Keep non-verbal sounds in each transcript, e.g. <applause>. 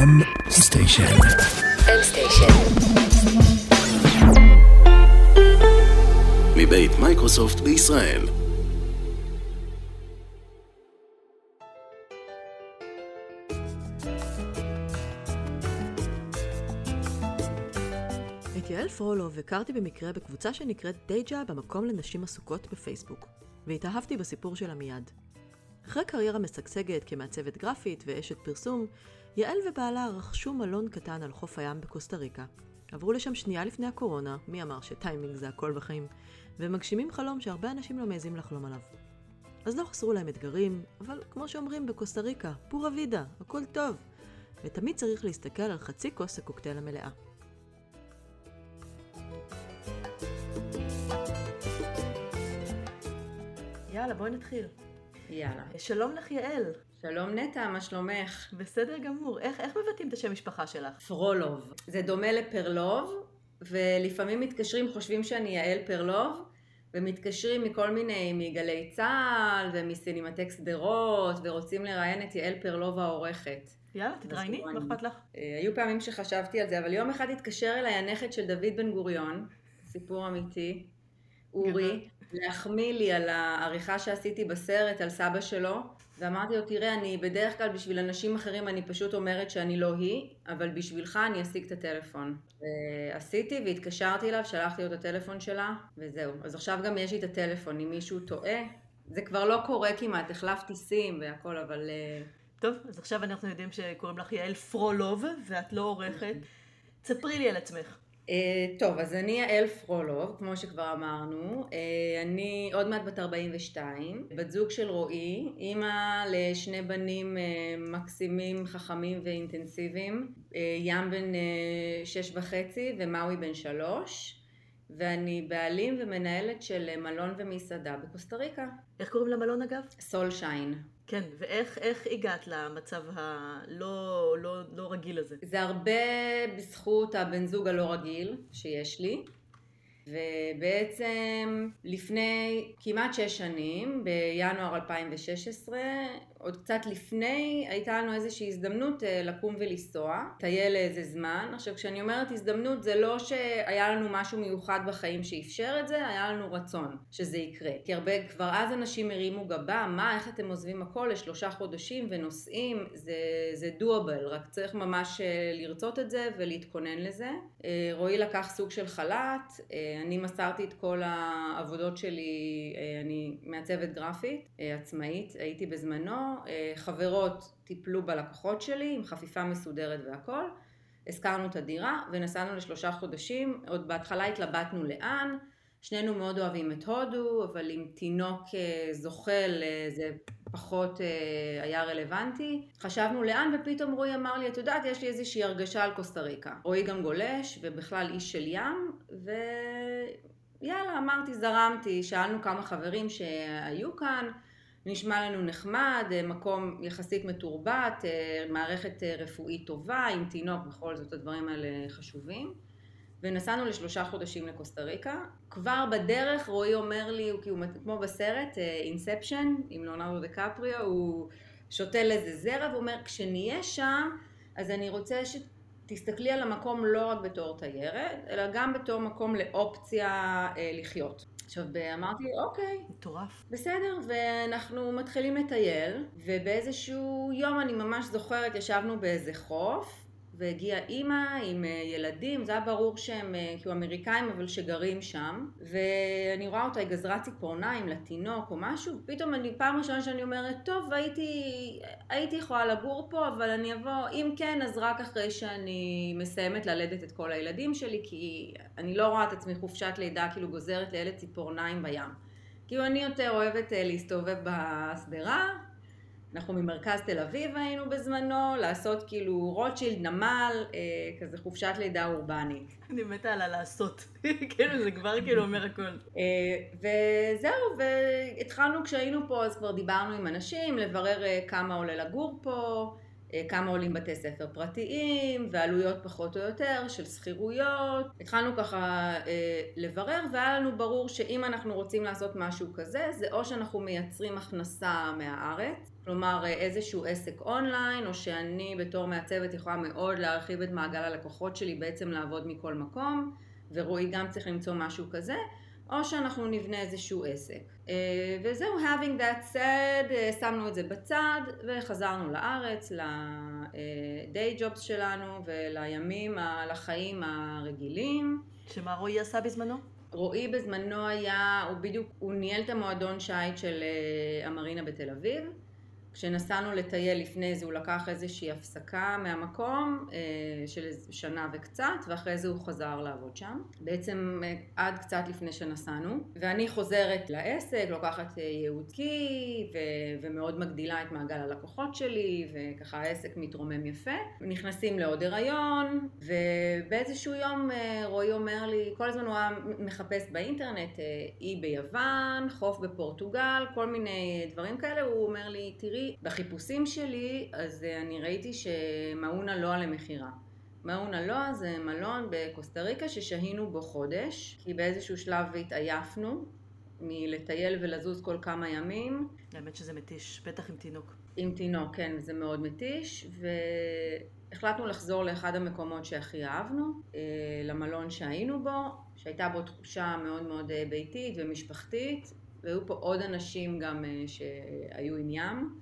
M Station. M Station. מבית מייקרוסופט בישראל. את יעל פרולוב הכרתי במקרה בקבוצה שנקראת דיי ג'וב מקום לנשים עסוקות בפייסבוק, והתאהבתי בסיפור שלה מיד. אחרי קריירה משגשגת כמעצבת גרפית ואשת פרסום, יעל ובעלה רכשו מלון קטן על חוף הים בקוסטה ריקה. עברו לשם שנייה לפני הקורונה, מי אמר שטיימינג זה הכל בחיים, ומגשימים חלום שהרבה אנשים לא מעזים לחלום עליו. אז לא חסרו להם אתגרים, אבל כמו שאומרים בקוסטה ריקה, פורה וידה, הכל טוב. ותמיד צריך להסתכל על חצי כוס הקוקטייל המלאה. יאללה, בואי נתחיל. יאללה. שלום לך יעל. שלום נטע, מה שלומך? בסדר גמור. איך, איך מבטאים את השם משפחה שלך? פרולוב. זה דומה לפרלוב, ולפעמים מתקשרים, חושבים שאני יעל פרלוב, ומתקשרים מכל מיני, מגלי צה"ל ומסינמטק שדרות, ורוצים לראיין את יעל פרלוב העורכת. יאללה, תתראייני, מה אכפת לך? אה, היו פעמים שחשבתי על זה, אבל יום אחד התקשר אליי הנכד של דוד בן גוריון, סיפור אמיתי, אורי, להחמיא לי על העריכה שעשיתי בסרט על סבא שלו, ואמרתי לו, תראה, אני בדרך כלל בשביל אנשים אחרים אני פשוט אומרת שאני לא היא, אבל בשבילך אני אשיג את הטלפון. ועשיתי והתקשרתי אליו, שלחתי לו את הטלפון שלה, וזהו. אז עכשיו גם יש לי את הטלפון, אם מישהו טועה, זה כבר לא קורה כמעט, החלפתי סים והכל, אבל... אה, טוב, אז עכשיו אנחנו יודעים שקוראים לך יעל פרולוב, ואת לא עורכת. תספרי לי על עצמך. Uh, טוב, אז אני יעל פרולוב, כמו שכבר אמרנו. Uh, אני עוד מעט בת 42, בת זוג של רועי, אימא לשני בנים uh, מקסימים, חכמים ואינטנסיביים, ים בן שש וחצי ומאוי בן שלוש. ואני בעלים ומנהלת של מלון ומסעדה בקוסטה ריקה. איך קוראים למלון אגב? סול שיין. כן, ואיך הגעת למצב הלא לא, לא רגיל הזה? זה הרבה בזכות הבן זוג הלא רגיל שיש לי. ובעצם לפני כמעט שש שנים, בינואר 2016, עוד קצת לפני, הייתה לנו איזושהי הזדמנות אה, לקום ולנסוע, טייל לאיזה זמן. עכשיו כשאני אומרת הזדמנות זה לא שהיה לנו משהו מיוחד בחיים שאפשר את זה, היה לנו רצון שזה יקרה. כי הרבה, כבר אז אנשים הרימו גבה, מה, איך אתם עוזבים הכל לשלושה חודשים ונוסעים, זה, זה doable, רק צריך ממש אה, לרצות את זה ולהתכונן לזה. אה, רועי לקח סוג של חל"ת, אני מסרתי את כל העבודות שלי, אני מעצבת גרפית, עצמאית, הייתי בזמנו. אה, חברות טיפלו בלקוחות שלי עם חפיפה מסודרת והכל. הזכרנו את הדירה ונסענו לשלושה חודשים, עוד בהתחלה התלבטנו לאן, שנינו מאוד אוהבים את הודו, אבל עם תינוק אה, זוחל אה, זה פחות היה רלוונטי. חשבנו לאן ופתאום רועי אמר לי, את יודעת, יש לי איזושהי הרגשה על קוסטה ריקה. רועי גם גולש ובכלל איש של ים, ויאללה, אמרתי, זרמתי, שאלנו כמה חברים שהיו כאן. נשמע לנו נחמד, אה, מקום יחסית מתורבת, אה, מערכת אה, רפואית טובה, עם תינוק, בכל זאת הדברים האלה חשובים. ונסענו לשלושה חודשים לקוסטה ריקה. כבר בדרך רועי אומר לי, הוא, הוא כמו בסרט אינספשן עם לונרדו דקפריו, הוא שותל איזה זרע ואומר, כשנהיה שם, אז אני רוצה שתסתכלי על המקום לא רק בתור תיירת, אלא גם בתור מקום לאופציה אה, לחיות. עכשיו אמרתי אוקיי, מטורף, בסדר, ואנחנו מתחילים לטייל, ובאיזשהו יום אני ממש זוכרת, ישבנו באיזה חוף, והגיעה אימא עם אה, ילדים, זה היה ברור שהם כאילו אמריקאים אבל שגרים שם, ואני רואה אותה, היא גזרה ציפורניים לתינוק או משהו, ופתאום אני, פעם ראשונה שאני אומרת, טוב, הייתי, הייתי יכולה לגור פה, אבל אני אבוא, אם כן, אז רק אחרי שאני מסיימת ללדת את כל הילדים שלי, כי אני לא רואה את עצמי חופשת לידה, כאילו גוזרת לילד ציפורניים בים. כאילו אני יותר אוהבת אה, להסתובב בשדרה, אנחנו ממרכז תל אביב היינו בזמנו, לעשות כאילו רוטשילד, נמל, אה, כזה חופשת לידה אורבנית. אני מתה על הלעשות, <laughs> כאילו זה כבר כאילו אומר הכל. אה, וזהו, והתחלנו כשהיינו פה אז כבר דיברנו עם אנשים, לברר אה, כמה עולה לגור פה, כמה עולים בתי ספר פרטיים, ועלויות פחות או יותר של שכירויות. התחלנו ככה אה, לברר, והיה לנו ברור שאם אנחנו רוצים לעשות משהו כזה, זה או שאנחנו מייצרים הכנסה מהארץ, כלומר אה, איזשהו עסק אונליין, או שאני בתור מעצבת יכולה מאוד להרחיב את מעגל הלקוחות שלי, בעצם לעבוד מכל מקום, ורועי גם צריך למצוא משהו כזה. או שאנחנו נבנה איזשהו עסק. אה, וזהו, having that said, אה, שמנו את זה בצד וחזרנו לארץ, ל-day jobs שלנו ולימים, לחיים הרגילים. שמה רועי עשה בזמנו? רועי בזמנו היה, הוא בדיוק, הוא ניהל את המועדון שיט של אה, המרינה בתל אביב. כשנסענו לטייל לפני זה הוא לקח איזושהי הפסקה מהמקום אה, של שנה וקצת ואחרי זה הוא חזר לעבוד שם. בעצם אה, עד קצת לפני שנסענו. ואני חוזרת לעסק לוקחת אה, ייעוד קי ו- ומאוד מגדילה את מעגל הלקוחות שלי וככה העסק מתרומם יפה. נכנסים לעוד הריון ובאיזשהו יום רועי אומר לי כל הזמן הוא היה מחפש באינטרנט אי ביוון חוף בפורטוגל כל מיני דברים כאלה. הוא אומר לי תראי שלי, בחיפושים שלי, אז אה, אני ראיתי שמאונה לואה למכירה. מאונה לואה זה מלון בקוסטה ריקה ששהינו בו חודש, כי באיזשהו שלב התעייפנו מלטייל ולזוז כל כמה ימים. האמת שזה מתיש, בטח עם תינוק. עם תינוק, כן, זה מאוד מתיש, והחלטנו לחזור לאחד המקומות שהכי אהבנו, אה, למלון שהיינו בו, שהייתה בו תחושה מאוד מאוד אה, ביתית ומשפחתית, והיו פה עוד אנשים גם שהיו עם ים.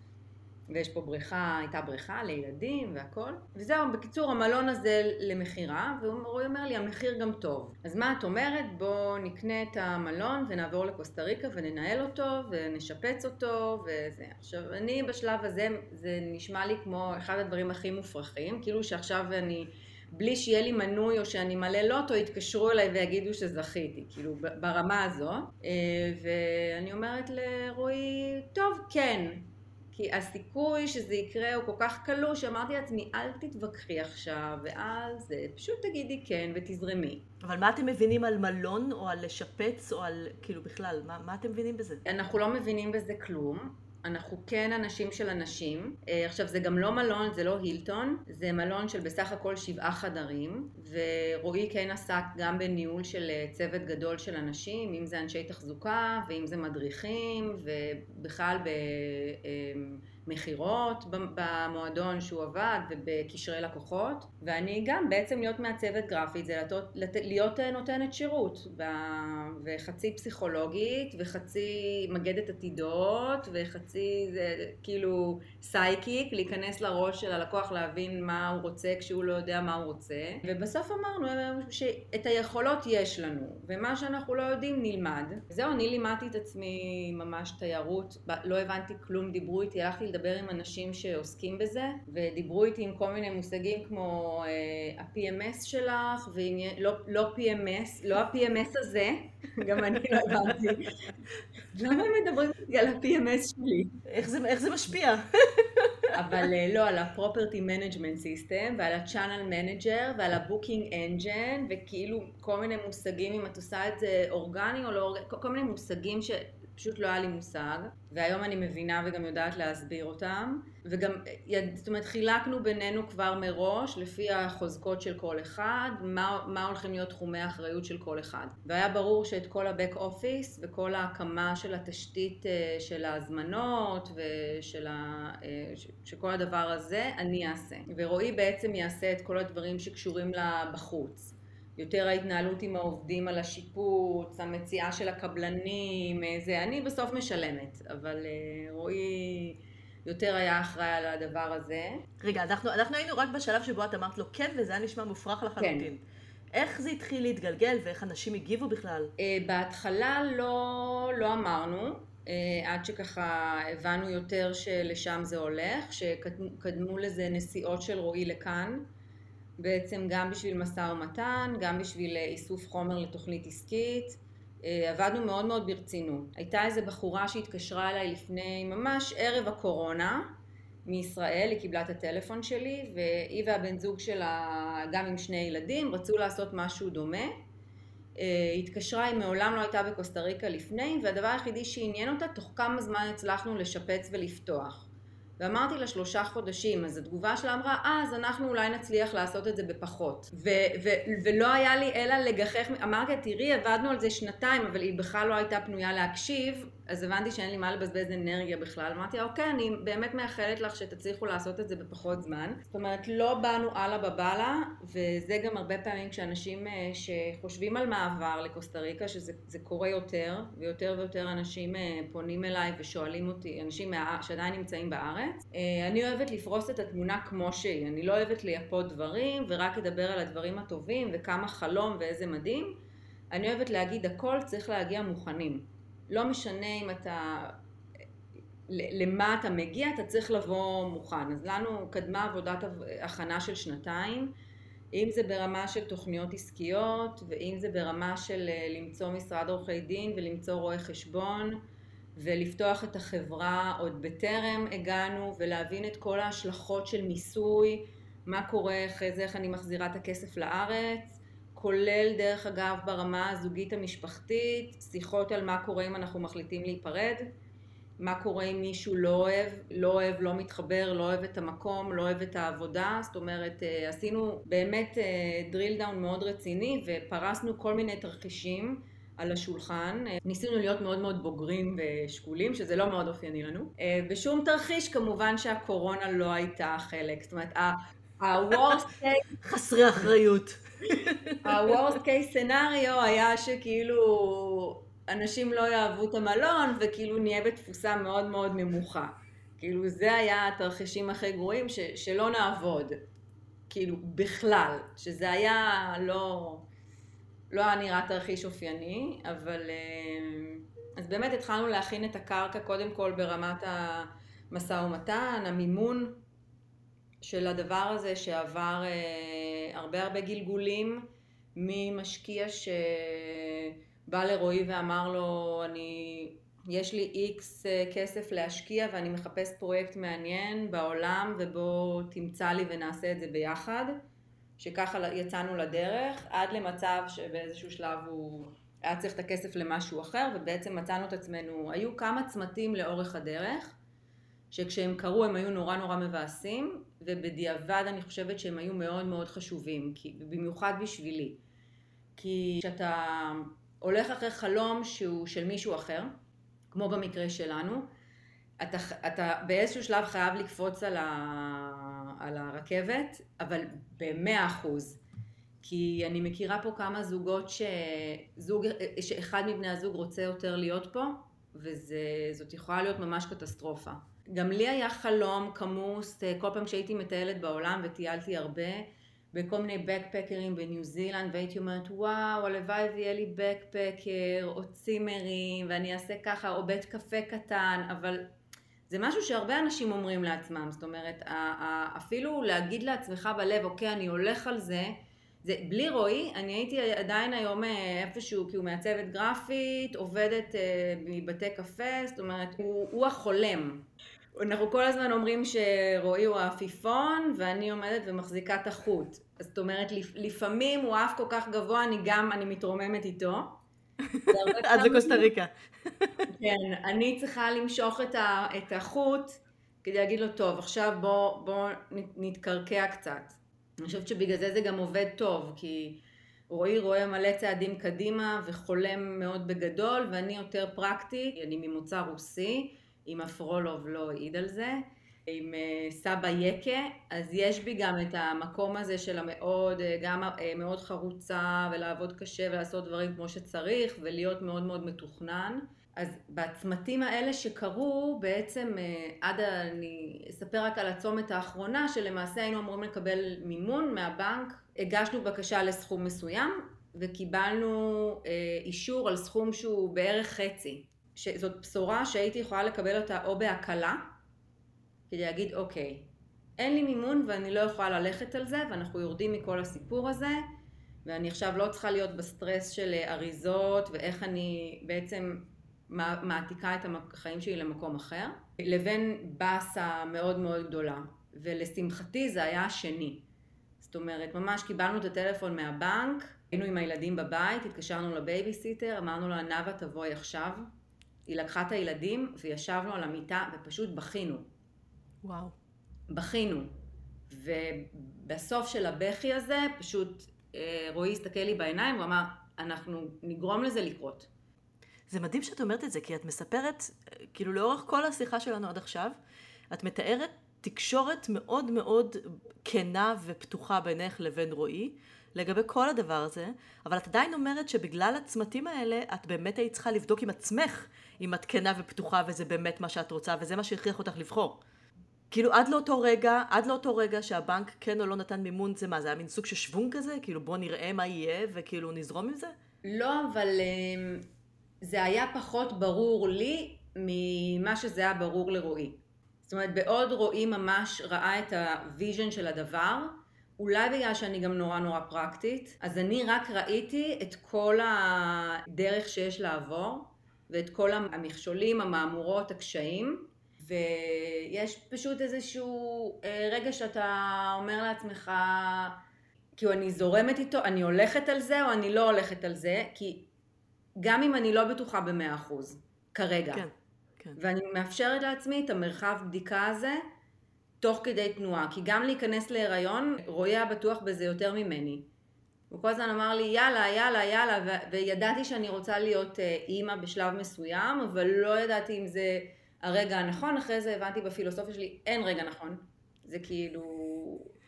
ויש פה בריכה, הייתה בריכה לילדים והכל. וזהו, בקיצור, המלון הזה למכירה, והוא אומר לי, המחיר גם טוב. אז מה את אומרת? בואו נקנה את המלון ונעבור לקוסטה ריקה וננהל אותו ונשפץ אותו וזה. עכשיו, אני בשלב הזה, זה נשמע לי כמו אחד הדברים הכי מופרכים, כאילו שעכשיו אני... בלי שיהיה לי מנוי או שאני מלא לוטו, יתקשרו אליי ויגידו שזכיתי, כאילו ברמה הזו. אה, ואני אומרת לרועי, טוב, כן, כי הסיכוי שזה יקרה הוא כל כך קלוש, שאמרתי לעצמי, אל תתווכחי עכשיו, ואז פשוט תגידי כן ותזרמי. אבל מה אתם מבינים על מלון, או על לשפץ, או על, כאילו בכלל, מה, מה אתם מבינים בזה? אנחנו לא מבינים בזה כלום. אנחנו כן אנשים של אנשים. אה, עכשיו זה גם לא מלון, זה לא הילטון, זה מלון של בסך הכל שבעה חדרים, ורועי כן עסק גם בניהול של אה, צוות גדול של אנשים, אם זה אנשי תחזוקה, ואם זה מדריכים, ובכלל ב... אה, מכירות במועדון שהוא עבד ובקשרי לקוחות ואני גם בעצם להיות מעצבת גרפית זה לתות, לת, להיות נותנת שירות וחצי פסיכולוגית וחצי מגדת עתידות וחצי זה כאילו סייקיק להיכנס לראש של הלקוח להבין מה הוא רוצה כשהוא לא יודע מה הוא רוצה. ובסוף אמרנו שאת היכולות יש לנו ומה שאנחנו לא יודעים נלמד. זהו אני לימדתי את עצמי ממש תיירות לא הבנתי כלום דיברו איתי הלכתי לדבר עם אנשים שעוסקים בזה, ודיברו איתי עם כל מיני מושגים כמו uh, ה-PMS שלך, ועם, לא, לא PMS, לא ה-PMS הזה, <laughs> גם אני לא הבנתי. למה הם מדברים איתי על ה-PMS שלי? איך זה, איך זה משפיע? <laughs> אבל uh, לא, על ה-Property Management System, ועל ה-Channel Manager, ועל ה-Booking Engine, וכאילו כל מיני מושגים, אם את עושה את זה אורגני או לא אורגני, כל מיני מושגים ש... פשוט לא היה לי מושג, והיום אני מבינה וגם יודעת להסביר אותם, וגם, זאת אומרת, חילקנו בינינו כבר מראש, לפי החוזקות של כל אחד, מה, מה הולכים להיות תחומי האחריות של כל אחד. והיה ברור שאת כל ה-back office וכל ההקמה של התשתית אה, של ההזמנות ושל ה, אה, שכל הדבר הזה, אני אעשה. ורועי בעצם יעשה את כל הדברים שקשורים לה בחוץ. יותר ההתנהלות עם העובדים על השיפוץ, המציאה של הקבלנים, אה, זה אני בסוף משלמת, אבל אה, רועי יותר היה אחראי על הדבר הזה. רגע, אנחנו, אנחנו היינו רק בשלב שבו את אמרת לו כן, וזה היה נשמע מופרך לחלוטין. כן. איך זה התחיל להתגלגל ואיך אנשים הגיבו בכלל? אה, בהתחלה לא, לא אמרנו, עד שככה הבנו יותר שלשם זה הולך, שקדמו לזה נסיעות של רועי לכאן. בעצם גם בשביל משא ומתן, גם בשביל אה, איסוף חומר לתוכנית עסקית. אה, עבדנו מאוד מאוד ברצינות. הייתה איזו בחורה שהתקשרה אליי לפני ממש ערב הקורונה מישראל, היא קיבלה את הטלפון שלי והיא והבן זוג שלה, גם עם שני ילדים, רצו לעשות משהו דומה. אה, התקשרה, היא מעולם לא הייתה בקוסטה ריקה לפני והדבר היחידי שעניין אותה, תוך כמה זמן הצלחנו לשפץ ולפתוח. ואמרתי לה שלושה חודשים, אז התגובה שלה אמרה, אה, אז אנחנו אולי נצליח לעשות את זה בפחות. ו- ו- ולא היה לי אלא לגחך, אמרתי לה, תראי, עבדנו על זה שנתיים, אבל היא בכלל לא הייתה פנויה להקשיב, אז הבנתי שאין לי מה לבזבז אנרגיה בכלל. אמרתי אוקיי, אני באמת מאחלת לך שתצליחו לעשות את זה בפחות זמן. זאת אומרת, לא באנו אללה בבאללה, וזה גם הרבה פעמים כשאנשים אה, שחושבים על מעבר לקוסטה ריקה, שזה קורה יותר, ויותר ויותר אנשים אה, פונים אליי ושואלים אותי, אנשים שעדיין נמצאים בארץ. אה, אני אוהבת לפרוס את התמונה כמו שהיא, אני לא אוהבת לייפות דברים, ורק לדבר על הדברים הטובים, וכמה חלום ואיזה מדהים. אני אוהבת להגיד הכל צריך להגיע מוכנים. לא משנה אם אתה, למה אתה מגיע, אתה צריך לבוא מוכן. אז לנו קדמה עבודת הכנה של שנתיים, אם זה ברמה של תוכניות עסקיות, ואם זה ברמה של אה, למצוא משרד עורכי דין ולמצוא רואה חשבון, ולפתוח את החברה עוד בטרם הגענו, ולהבין את כל ההשלכות של מיסוי, מה קורה אחרי זה, איך אני מחזירה את הכסף לארץ, כולל דרך אגב ברמה הזוגית המשפחתית, שיחות על מה קורה אם אנחנו מחליטים להיפרד, מה קורה אם מישהו לא אוהב, לא אוהב, לא מתחבר, לא אוהב את המקום, לא אוהב את העבודה, זאת אומרת אה, עשינו באמת אה, דאון מאוד רציני ופרסנו כל מיני תרחישים על השולחן. אה, ניסינו להיות מאוד מאוד בוגרים ושקולים, שזה לא מאוד אופייני לנו. בשום תרחיש כמובן שהקורונה לא הייתה חלק, זאת אומרת ה-worst. <laughs> חסרי אחריות. ה-Worst case scenario היה שכאילו אנשים לא יאהבו את המלון וכאילו נהיה בתפוסה מאוד מאוד נמוכה. כאילו זה היה התרחישים הכי גרועים ש- שלא נעבוד. כאילו בכלל, שזה היה לא, לא היה נראה תרחיש אופייני, אבל אה, אז באמת התחלנו להכין את הקרקע קודם כל ברמת המשא ומתן, המימון של הדבר הזה שעבר אה, הרבה הרבה גלגולים ממשקיע שבא לרועי ואמר לו אני יש לי איקס אה, כסף להשקיע ואני מחפש פרויקט מעניין בעולם ובוא תמצא לי ונעשה את זה ביחד. שככה יצאנו לדרך עד למצב שבאיזשהו שלב הוא היה צריך את הכסף למשהו אחר ובעצם מצאנו את עצמנו, היו כמה צמתים לאורך הדרך שכשהם קרו הם היו נורא נורא מבאסים, ובדיעבד אני חושבת שהם היו מאוד מאוד חשובים, כי, במיוחד בשבילי. כי כשאתה הולך אחרי חלום שהוא של מישהו אחר, כמו במקרה שלנו, אתה, אתה באיזשהו שלב חייב לקפוץ על, ה, על הרכבת, אבל במאה אחוז. כי אני מכירה פה כמה זוגות שזוג, שאחד מבני הזוג רוצה יותר להיות פה, וזאת יכולה להיות ממש קטסטרופה. גם לי היה חלום כמוס, אה, כל פעם שהייתי מטיילת בעולם וטיילתי הרבה, בכל מיני בקפקרים בניו זילנד, והייתי אומרת, וואו, הלוואי ויהיה לי בקפקר, או צימרים, ואני אעשה ככה, או בית קפה קטן, אבל זה משהו שהרבה אנשים אומרים לעצמם, זאת אומרת, אפילו להגיד לעצמך בלב, אוקיי, אני הולך על זה, זה, בלי רועי, אני הייתי עדיין היום אה, איפשהו, כי הוא מעצבת גרפית, עובדת אה, מבתי קפה, זאת אומרת, הוא, הוא החולם. אנחנו כל הזמן אומרים שרועי הוא העפיפון ואני עומדת ומחזיקה את החוט. זאת אומרת, לפעמים הוא עף כל כך גבוה, אני גם, אני מתרוממת איתו. <laughs> עד לקוסטה ריקה. <laughs> כן, אני צריכה למשוך את, ה, את החוט כדי להגיד לו, טוב, עכשיו בוא, בוא נתקרקע קצת. אני חושבת שבגלל זה זה גם עובד טוב, כי רועי רואה מלא צעדים קדימה וחולם מאוד בגדול, ואני יותר פרקטי, אני ממוצא רוסי. אם אפרולוב לא העיד על זה, עם אה, סבא יקה, אז יש בי גם את המקום הזה של המאוד, אה, גם אה, מאוד חרוצה ולעבוד קשה ולעשות דברים כמו שצריך ולהיות מאוד מאוד מתוכנן. אז בצמתים האלה שקרו, בעצם עד, אני אספר רק על הצומת האחרונה, שלמעשה היינו אמורים לקבל מימון מהבנק, הגשנו בקשה לסכום מסוים וקיבלנו אישור על סכום שהוא בערך חצי. שזאת בשורה שהייתי יכולה לקבל אותה או בהקלה, כדי להגיד אוקיי, אין לי מימון ואני לא יכולה ללכת על זה ואנחנו יורדים מכל הסיפור הזה ואני עכשיו לא צריכה להיות בסטרס של אריזות ואיך אני בעצם מעתיקה את החיים שלי למקום אחר, לבין באסה מאוד מאוד גדולה. ולשמחתי זה היה השני. זאת אומרת, ממש קיבלנו את הטלפון מהבנק, היינו עם הילדים בבית, התקשרנו לבייביסיטר, אמרנו לה, נאוה תבואי עכשיו, היא לקחה את הילדים וישבנו על המיטה ופשוט בכינו. וואו. בכינו. ובסוף של הבכי הזה, פשוט אה, רועי הסתכל לי בעיניים, הוא אמר, אנחנו נגרום לזה לקרות. זה מדהים שאת אומרת את זה, כי את מספרת, כאילו לאורך כל השיחה שלנו עד עכשיו, את מתארת תקשורת מאוד מאוד כנה ופתוחה בינך לבין רועי, לגבי כל הדבר הזה, אבל את עדיין אומרת שבגלל הצמתים האלה, את באמת היית צריכה לבדוק עם עצמך אם את כנה ופתוחה וזה באמת מה שאת רוצה, וזה מה שהכריח אותך לבחור. כאילו עד לאותו רגע, עד לאותו רגע שהבנק כן או לא נתן מימון, זה מה, זה היה מין סוג של שוונג כזה? כאילו בוא נראה מה יהיה וכאילו נזרום עם זה? לא, אבל אמ, זה היה פחות ברור לי ממה שזה היה ברור לרועי. זאת אומרת, בעוד רועי ממש ראה את ה vision של הדבר, אולי בגלל שאני גם נורא נורא פרקטית, אז אני רק ראיתי את כל הדרך שיש לעבור, ואת כל המכשולים, המהמורות, הקשיים, ויש פשוט איזשהו אה, רגע שאתה אומר לעצמך, כאילו אני זורמת איתו, אני הולכת על זה או אני לא הולכת על זה, כי גם אם אני לא בטוחה במאה אחוז, כרגע. כן, כן. ואני מאפשרת לעצמי את המרחב בדיקה הזה, תוך כדי תנועה. כי גם להיכנס להיריון, רועי היה בטוח בזה יותר ממני. הוא כל הזמן אמר לי, יאללה, יאללה, יאללה, ו- וידעתי שאני רוצה להיות אה, אימא בשלב מסוים, אבל לא ידעתי אם זה הרגע הנכון. אחרי זה הבנתי בפילוסופיה שלי, אין רגע נכון. זה כאילו,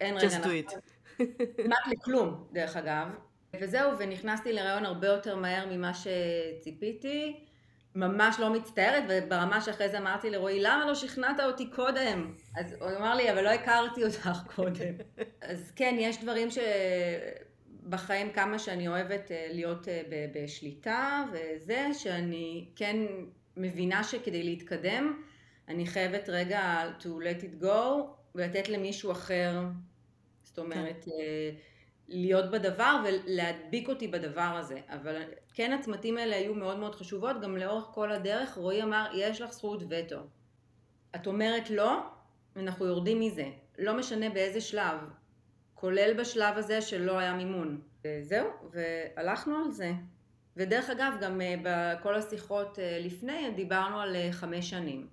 אין רגע נכון. Just do it. <laughs> כמעט לכלום, דרך אגב. וזהו, ונכנסתי להיריון הרבה יותר מהר ממה שציפיתי. ממש לא מצטערת, וברמה שאחרי זה אמרתי לרועי, למה לא שכנעת אותי קודם? אז הוא אמר לי, אבל לא הכרתי אותך קודם. <laughs> אז כן, יש דברים שבחיים כמה שאני אוהבת אה, להיות אה, בשליטה, וזה שאני כן מבינה שכדי להתקדם, אני חייבת רגע to let it go, ולתת למישהו אחר, זאת אומרת, כן. להיות בדבר ולהדביק אותי בדבר הזה. אבל כן הצמתים האלה היו מאוד מאוד חשובות, גם לאורך כל הדרך רועי אמר, יש לך זכות וטו. את אומרת לא, אנחנו יורדים מזה. לא משנה באיזה שלב, כולל בשלב הזה שלא היה מימון. וזהו, והלכנו על זה. ודרך אגב, גם אה, בכל השיחות אה, לפני דיברנו על אה, חמש שנים.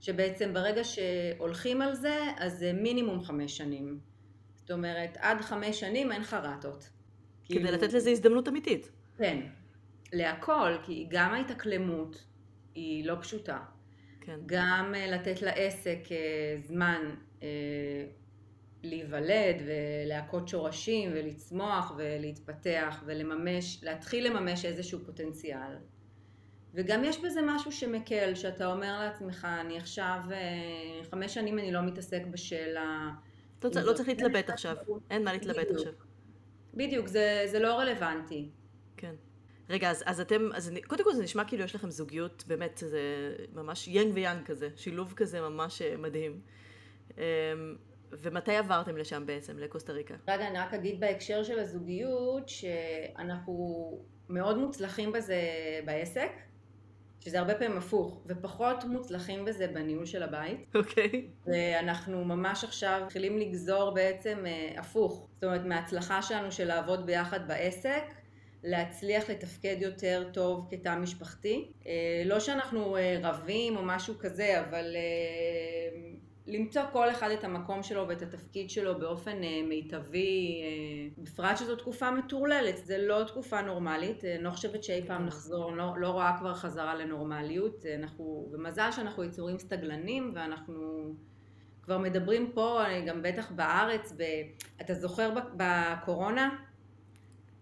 שבעצם ברגע שהולכים על זה, אז זה מינימום חמש שנים. זאת אומרת, עד חמש שנים אין חרטות. כדי כאילו... לתת לזה הזדמנות אמיתית. כן, להכל, כי גם ההתאקלמות היא לא פשוטה. כן. גם לתת לעסק זמן להיוולד ולהכות שורשים ולצמוח ולהתפתח ולממש, להתחיל לממש איזשהו פוטנציאל. וגם יש בזה משהו שמקל, שאתה אומר לעצמך, אני עכשיו, חמש שנים אני לא מתעסק בשאלה לא, לא צריך להתלבט עכשיו, אין מה להתלבט עכשיו. בדיוק, זה, זה לא רלוונטי. כן. רגע, אז, אז אתם, אז אני, קודם כל זה נשמע כאילו יש לכם זוגיות, באמת, זה ממש יאנג ויאנג כזה, שילוב כזה ממש אה, מדהים. ומתי עברתם לשם בעצם, לקוסטה ריקה? רגע, אני רק אגיד בהקשר של הזוגיות, שאנחנו מאוד מוצלחים בזה בעסק. שזה הרבה פעמים הפוך, ופחות מוצלחים בזה בניהול של הבית. אוקיי. Okay. ואנחנו ממש עכשיו מתחילים לגזור בעצם אה, הפוך. זאת אומרת, מההצלחה שלנו של לעבוד ביחד בעסק, להצליח לתפקד יותר טוב כתא משפחתי. אה, לא שאנחנו אה, רבים או משהו כזה, אבל אה, למצוא כל אחד את המקום שלו ואת התפקיד שלו באופן אה, מיטבי, אה, בפרט שזו תקופה מטורללת, זה לא תקופה נורמלית, אה, אני לא חושבת שאי פעם נחזור, לא, לא רואה כבר חזרה לנורמליות, אה, אנחנו, ומזל שאנחנו יצורים סטגלנים ואנחנו כבר מדברים פה, אה, גם בטח בארץ, ב, אתה זוכר בקורונה?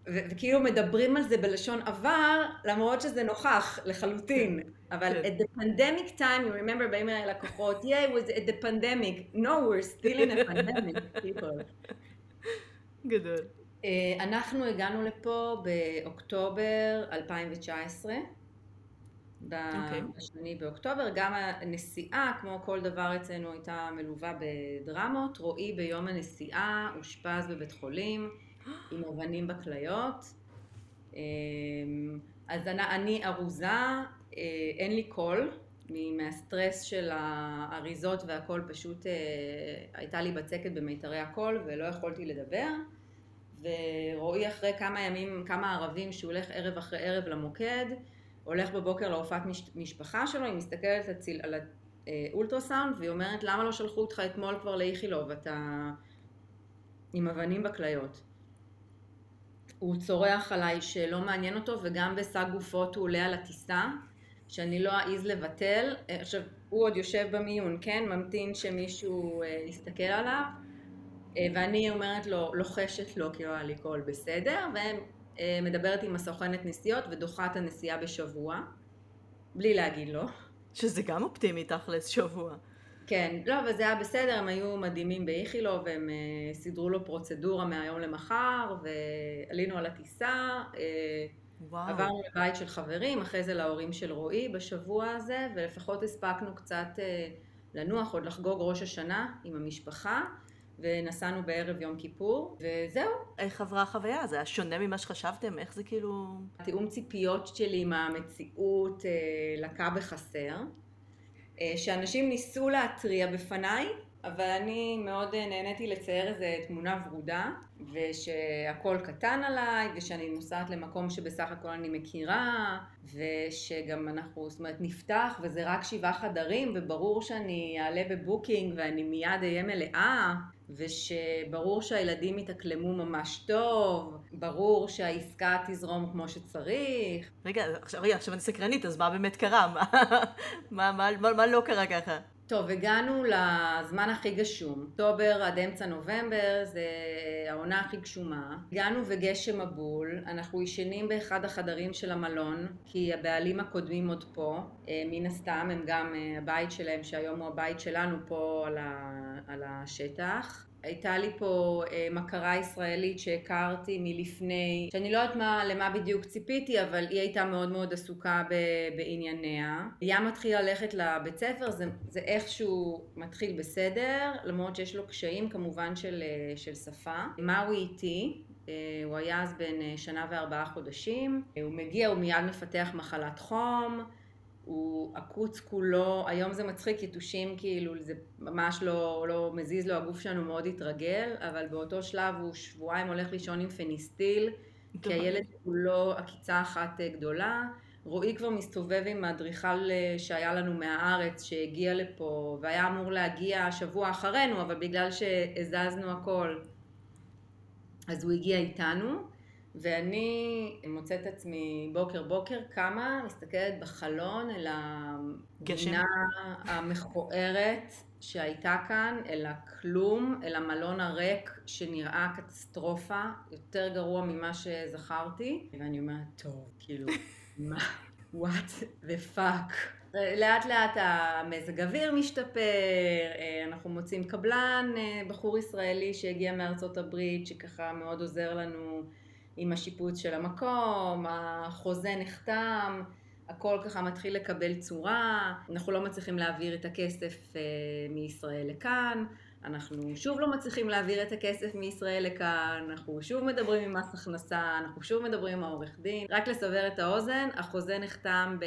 וכאילו מדברים על זה בלשון עבר, למרות שזה נוכח לחלוטין. אבל כן. at the pandemic time, you remember, באים אליי לקוחות, yeah, it was at the pandemic. No, we're still in a pandemic, people. גדול. Uh, אנחנו הגענו לפה באוקטובר 2019. Okay. אוקיי. בשני באוקטובר, גם הנסיעה, כמו כל דבר אצלנו, הייתה מלווה בדרמות. רועי ביום הנסיעה אושפז בבית חולים. <gasps> עם אבנים בכליות. אמ, אז אני ארוזה, אה, אין לי קול, מהסטרס של האריזות והכל פשוט אה, הייתה לי בצקת במיתרי הקול ולא יכולתי לדבר. ורועי אחרי כמה ימים, כמה ערבים שהוא הולך ערב אחרי ערב למוקד, הולך בבוקר להופעת משפחה שלו, היא מסתכלת על אה, אולטרסאונד, והיא אומרת, למה לא שלחו אותך אתמול כבר לאיכילוב, אתה עם אבנים בכליות. הוא צורח עליי שלא מעניין אותו, וגם בשק גופות הוא עולה על הטיסה, שאני לא אעז לבטל. אה, עכשיו, הוא עוד יושב במיון, כן? ממתין שמישהו אה, יסתכל עליו, אה, ואני אומרת לו, לוחשת לו, כאילו, לי קול בסדר, ומדברת עם הסוכנת נסיעות ודוחה את הנסיעה בשבוע, בלי להגיד לו. שזה גם אופטימי תכלס, שבוע. כן, לא, אבל זה היה בסדר, הם היו מדהימים באיכילוב, והם uh, סידרו לו פרוצדורה מהיום למחר, ועלינו על הטיסה, וואו. עברנו לבית של חברים, אחרי זה להורים של רועי בשבוע הזה, ולפחות הספקנו קצת uh, לנוח, עוד לחגוג ראש השנה עם המשפחה. ונסענו בערב יום כיפור, וזהו. איך עברה החוויה? זה היה שונה ממה שחשבתם? איך זה כאילו... תיאום ציפיות שלי עם המציאות אה, לקה בחסר. אה, שאנשים ניסו להתריע בפניי, אבל אני מאוד אה, נהניתי לצייר איזה תמונה ורודה, ושהכל קטן עליי, ושאני נוסעת למקום שבסך הכל אני מכירה, ושגם אנחנו, זאת אומרת, נפתח, וזה רק שבעה חדרים, וברור שאני אעלה בבוקינג ואני מיד אהיה מלאה, ושברור שהילדים יתאקלמו ממש טוב, ברור שהעסקה תזרום כמו שצריך. רגע, עכשיו, רגע, עכשיו אני סקרנית, אז מה באמת קרה? מה, <laughs> מה, מה, מה, מה לא קרה ככה? טוב, הגענו לזמן הכי גשום. אוקטובר עד אמצע נובמבר זה העונה הכי גשומה. הגענו וגשם מבול, אנחנו ישנים באחד החדרים של המלון, כי הבעלים הקודמים עוד פה. אה, מן הסתם הם גם, אה, הבית שלהם, שהיום הוא הבית שלנו פה על, ה, על השטח. הייתה לי פה אה, מכרה ישראלית שהכרתי מלפני, שאני לא יודעת מה, למה בדיוק ציפיתי, אבל היא הייתה מאוד מאוד עסוקה ב, בענייניה. ים מתחיל ללכת לבית ספר, זה, זה איכשהו מתחיל בסדר, למרות שיש לו קשיים כמובן של, אה, של שפה. מה הוא איתי? אה, הוא היה אז בן אה, שנה וארבעה חודשים, הוא מגיע, הוא מיד מפתח מחלת חום, הוא עקוץ כולו, היום זה מצחיק, יתושים כאילו, זה ממש לא, לא מזיז לו, הגוף שלנו מאוד התרגל, אבל באותו שלב הוא שבועיים הולך לישון עם פניסטיל, <laughs> כי הילד כולו עקיצה אחת אה, גדולה. רועי כבר מסתובב עם האדריכל אה, שהיה לנו מהארץ, שהגיע לפה, והיה אמור להגיע שבוע אחרינו, אבל בגלל שהזזנו הכל, אז הוא הגיע איתנו. ואני מוצאת עצמי בוקר בוקר קמה, מסתכלת בחלון אל הגינה המכוערת שהייתה כאן, אל הכלום, אל המלון הריק שנראה קטסטרופה, יותר גרוע ממה שזכרתי, ואני אומרת, טוב, כאילו, מה, what the fuck. לאט לאט המזג אוויר משתפר, אנחנו מוצאים קבלן, בחור ישראלי שהגיע מארצות הברית, שככה מאוד עוזר לנו עם השיפוץ של המקום, החוזה נחתם, הכל ככה מתחיל לקבל צורה, אנחנו לא מצליחים להעביר את הכסף אה, מישראל לכאן, אנחנו שוב לא מצליחים להעביר את הכסף מישראל לכאן, אנחנו שוב מדברים עם מס הכנסה, אנחנו שוב מדברים עם העורך דין. רק לסבר את האוזן, החוזה נחתם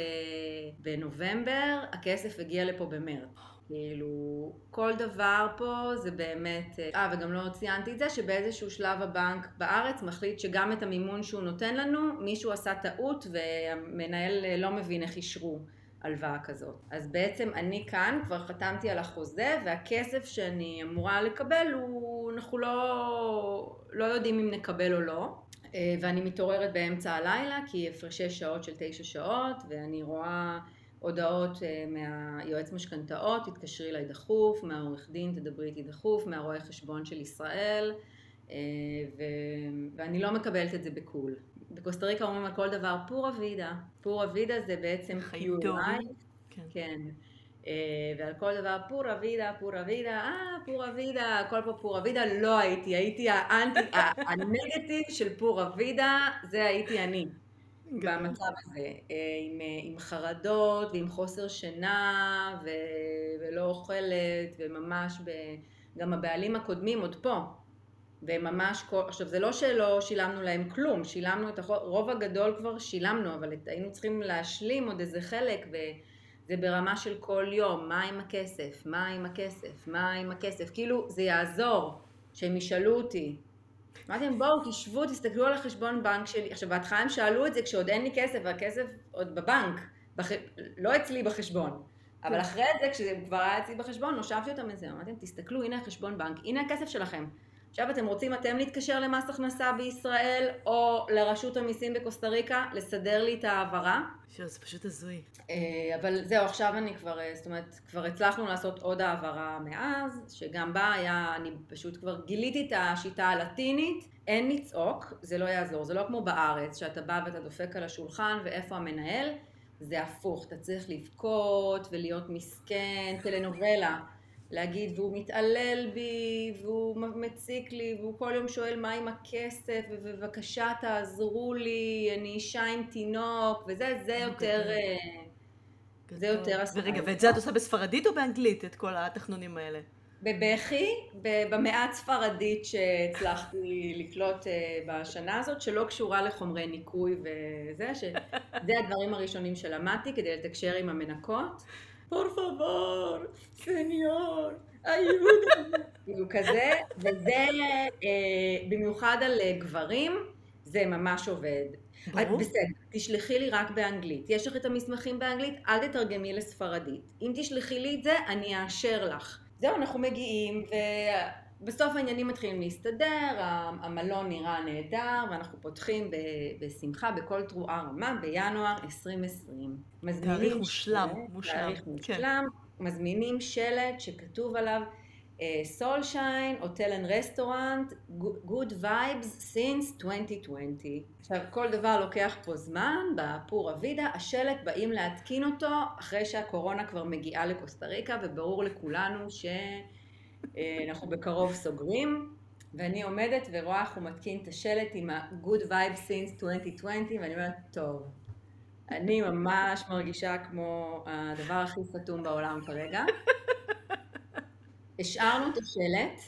בנובמבר, הכסף הגיע לפה במרץ. כאילו, כל דבר פה זה באמת... אה, אה, וגם לא ציינתי את זה, שבאיזשהו שלב הבנק בארץ מחליט שגם את המימון שהוא נותן לנו, מישהו עשה טעות והמנהל אה, לא מבין איך אישרו הלוואה כזאת. אז בעצם אני כאן, כבר חתמתי על החוזה, והכסף שאני אמורה לקבל הוא... אנחנו לא, לא יודעים אם נקבל או לא. אה, ואני מתעוררת באמצע הלילה, כי הפרשי שעות של תשע שעות, ואני רואה... הודעות אה, מהיועץ משכנתאות, תתקשרי אליי דחוף, מהעורך דין תדברי איתי דחוף, מהרואה חשבון של ישראל, אה, ו... ואני לא מקבלת את זה בקול. בקוסטה ריקה אומרים על כל דבר פורה וידה. פורה וידה זה בעצם חיותו. כן. כן. אה, ועל כל דבר פורה וידה, פורה וידה, אה, פורה וידה, הכל פה פורה וידה, לא הייתי, הייתי האנטי, הנגטיב של פורה וידה, זה הייתי אני. במצב הזה, אה, עם, אה, עם חרדות ועם חוסר שינה ו, ולא אוכלת וממש, ב, גם הבעלים הקודמים עוד פה והם ממש, עכשיו זה לא שלא שילמנו להם כלום, שילמנו את הרוב הגדול כבר שילמנו, אבל היינו צריכים להשלים עוד איזה חלק וזה ברמה של כל יום, מה עם הכסף, מה עם הכסף, מה עם הכסף, כאילו זה יעזור שהם ישאלו אותי אמרתי להם בואו תשבו תסתכלו על החשבון בנק שלי. עכשיו בהתחלה הם שאלו את זה כשעוד אין לי כסף והכסף עוד בבנק בח... לא אצלי בחשבון. אבל אחרי זה, כשזה כבר היה אצלי בחשבון, הושבתי אותם לזה, אמרתי, תסתכלו, הנה החשבון בנק, הנה הכסף שלכם. עכשיו אתם רוצים אתם להתקשר למס הכנסה בישראל, או לרשות המיסים בקוסטה ריקה, לסדר לי את ההעברה. שזה פשוט הזוי. אה, אבל זהו, עכשיו אני כבר, אה, זאת אומרת, כבר הצלחנו לעשות עוד העברה מאז, שגם בה היה, אני פשוט כבר גיליתי את השיטה הלטינית, אין לצעוק, זה לא יעזור, זה לא כמו בארץ, שאתה בא ואתה דופק על השולחן ואיפה המנהל, זה הפוך, אתה צריך לבכות ולהיות מסכן, טלנובלה. להגיד, והוא מתעלל בי, והוא מציק לי, והוא כל יום שואל מה עם הכסף, ובבקשה תעזרו לי, אני אישה עם תינוק, וזה, זה יותר, אה, זה יותר הספרדית. ורגע, ואת זה את עושה בספרדית או באנגלית, את כל התחנונים האלה? בבכי, במעט ספרדית שהצלחתי לקלוט אה, בשנה הזאת, שלא קשורה לחומרי ניקוי וזה, שזה הדברים הראשונים שלמדתי כדי לתקשר עם המנקות. פור פבור, סניור, היהוד. כאילו כזה, וזה אה, במיוחד על אה, גברים, זה ממש עובד. ברור. בסדר, תשלחי לי רק באנגלית. יש לך את המסמכים באנגלית, אל תתרגמי לספרדית. אם תשלחי לי את זה, אני אאשר לך. זהו, אנחנו מגיעים, בסוף העניינים מתחילים להסתדר, המלון נראה נהדר, ואנחנו פותחים בשמחה בכל תרועה רמה בינואר 2020. תאריך מושלם, מושלם. תאריך מושלם, כן. מזמינים שלט שכתוב עליו Soulshine, Hotel and Restaurant, Good Vibes since 2020. עכשיו, כל דבר לוקח פה זמן, בפורה וידה, השלט באים להתקין אותו אחרי שהקורונה כבר מגיעה לקוסטה ריקה, וברור לכולנו ש... אה, אנחנו בקרוב סוגרים, ואני עומדת ורואה איך הוא מתקין את השלט עם ה-Good Vibe Since 2020, ואני אומרת, טוב, אני ממש מרגישה כמו הדבר הכי סתום בעולם כרגע. השארנו את השלט,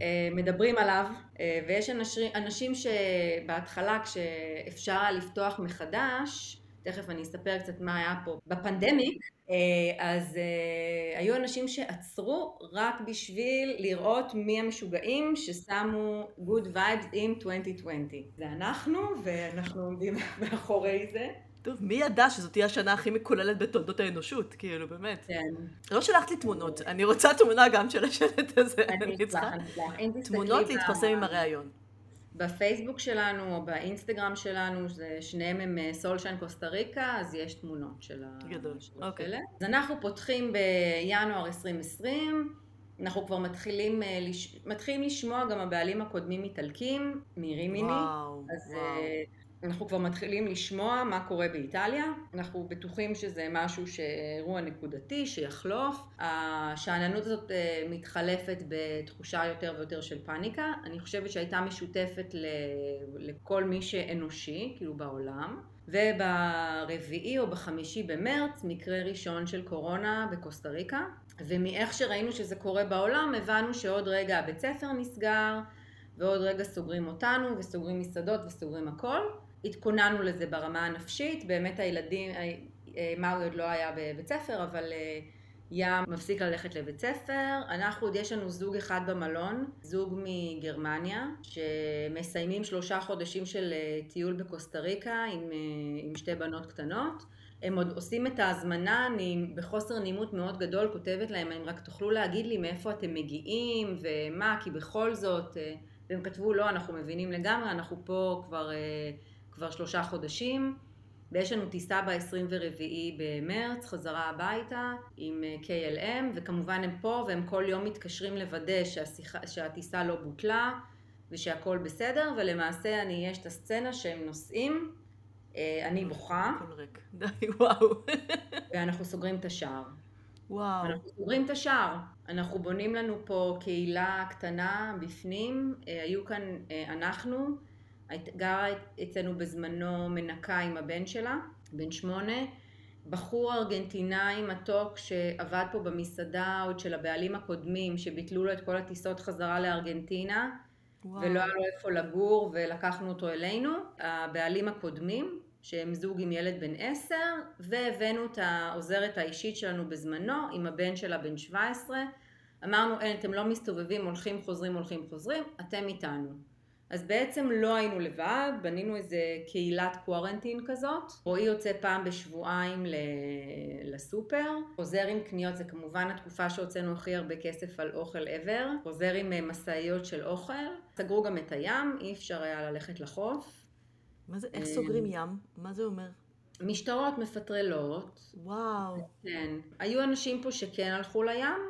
אה, מדברים עליו, אה, ויש אנשים, שבהתחלה כשאפשר לפתוח מחדש, תכף אני אספר קצת מה היה פה בפנדמיק, אה, אז אה, היו אנשים שעצרו רק בשביל לראות מי המשוגעים ששמו Good Vibes עם 2020. זה אנחנו, ואנחנו עומדים <laughs> מאחורי זה. טוב, מי ידע שזאת תהיה השנה הכי מקוללת בתולדות האנושות, כאילו, באמת. כן. לא שלחת לי תמונות, אני רוצה תמונה גם של השלט הזה. אני אצלח, אני אצלח. תמונות להתפרסם עם הראיון. בפייסבוק שלנו או באינסטגרם שלנו, זה, שניהם הם אה, סולשיין קוסטה ריקה, אז יש תמונות של גדול, אוקיי. אז אנחנו פותחים בינואר 2020, אנחנו כבר מתחילים, אה, מתחילים לשמוע גם הבעלים הקודמים איטלקים, מרימיני. וואו, אז וואו. אנחנו כבר מתחילים לשמוע מה קורה באיטליה, אנחנו בטוחים שזה משהו שאירוע נקודתי, שיחלוף. השאננות הזאת אה, מתחלפת בתחושה יותר ויותר של פאניקה. אני חושבת שהייתה משותפת לכל מי שאנושי, כאילו בעולם. וברביעי או בחמישי במרץ, מקרה ראשון של קורונה בקוסטה ריקה. ומאיך שראינו שזה קורה בעולם, הבנו שעוד רגע הבית ספר נסגר, ועוד רגע סוגרים אותנו, וסוגרים מסעדות, וסוגרים הכל. התכוננו לזה ברמה הנפשית, באמת הילדים, אה, אה, מאוי עוד לא היה בבית ספר, אבל אה, ים מפסיק ללכת לבית ספר. אנחנו עוד יש לנו זוג אחד במלון, זוג מגרמניה, שמסיימים שלושה חודשים של טיול בקוסטה ריקה עם, עם שתי בנות קטנות. הם עוד עושים את ההזמנה, אני בחוסר נימות מאוד גדול כותבת להם, אם רק תוכלו להגיד לי מאיפה אתם מגיעים ומה, כי בכל זאת, והם כתבו לא, אנחנו מבינים לגמרי, אנחנו פה כבר כבר שלושה חודשים, ויש לנו טיסה ב-24 במרץ, חזרה הביתה עם אה, KLM, וכמובן הם פה והם כל יום מתקשרים לוודא שהשיחה, שהטיסה לא בוטלה ושהכול בסדר, ולמעשה אני, יש את הסצנה שהם נוסעים, אה, אני בוכה. די, וואו. <laughs> ואנחנו סוגרים את השער. וואו. אנחנו סוגרים את השער. אנחנו בונים לנו פה קהילה קטנה בפנים, אה, היו כאן אנחנו. גרה אצלנו בזמנו מנקה עם הבן שלה, בן שמונה, בחור ארגנטינאי מתוק שעבד פה במסעדה עוד של הבעלים הקודמים, שביטלו לו את כל הטיסות חזרה לארגנטינה, וואו. ולא היה לו איפה לגור, ולקחנו אותו אלינו. הבעלים הקודמים, שהם זוג עם ילד בן עשר, והבאנו את העוזרת האישית שלנו בזמנו, עם הבן שלה בן 17. אמרנו, אין, אתם לא מסתובבים, הולכים, חוזרים, הולכים, חוזרים, אתם איתנו. אז בעצם לא היינו לבד, בנינו איזה קהילת קוורנטין כזאת. רועי יוצא פעם בשבועיים לסופר, חוזר עם קניות, זה כמובן התקופה שהוצאנו הכי הרבה כסף על אוכל ever, חוזר עם אה, משאיות של אוכל, סגרו גם את הים, אי אפשר היה ללכת לחוף. מה זה, איך סוגרים ים? מה זה אומר? משטרות מפטרלות. וואו. כן. היו אנשים פה שכן הלכו לים,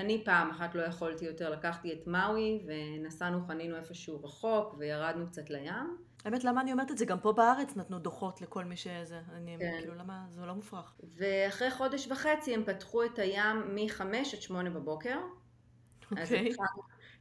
אני פעם אחת לא יכולתי יותר, לקחתי את מאוי ונסענו, חנינו איפשהו רחוק וירדנו קצת לים. האמת, למה אני אומרת את זה? גם פה בארץ נתנו דוחות לכל מי שזה. אני כן. כאילו, למה? זה לא מופרך. ואחרי חודש וחצי הם פתחו את הים מ-5 עד 8 בבוקר. אוקיי. Okay.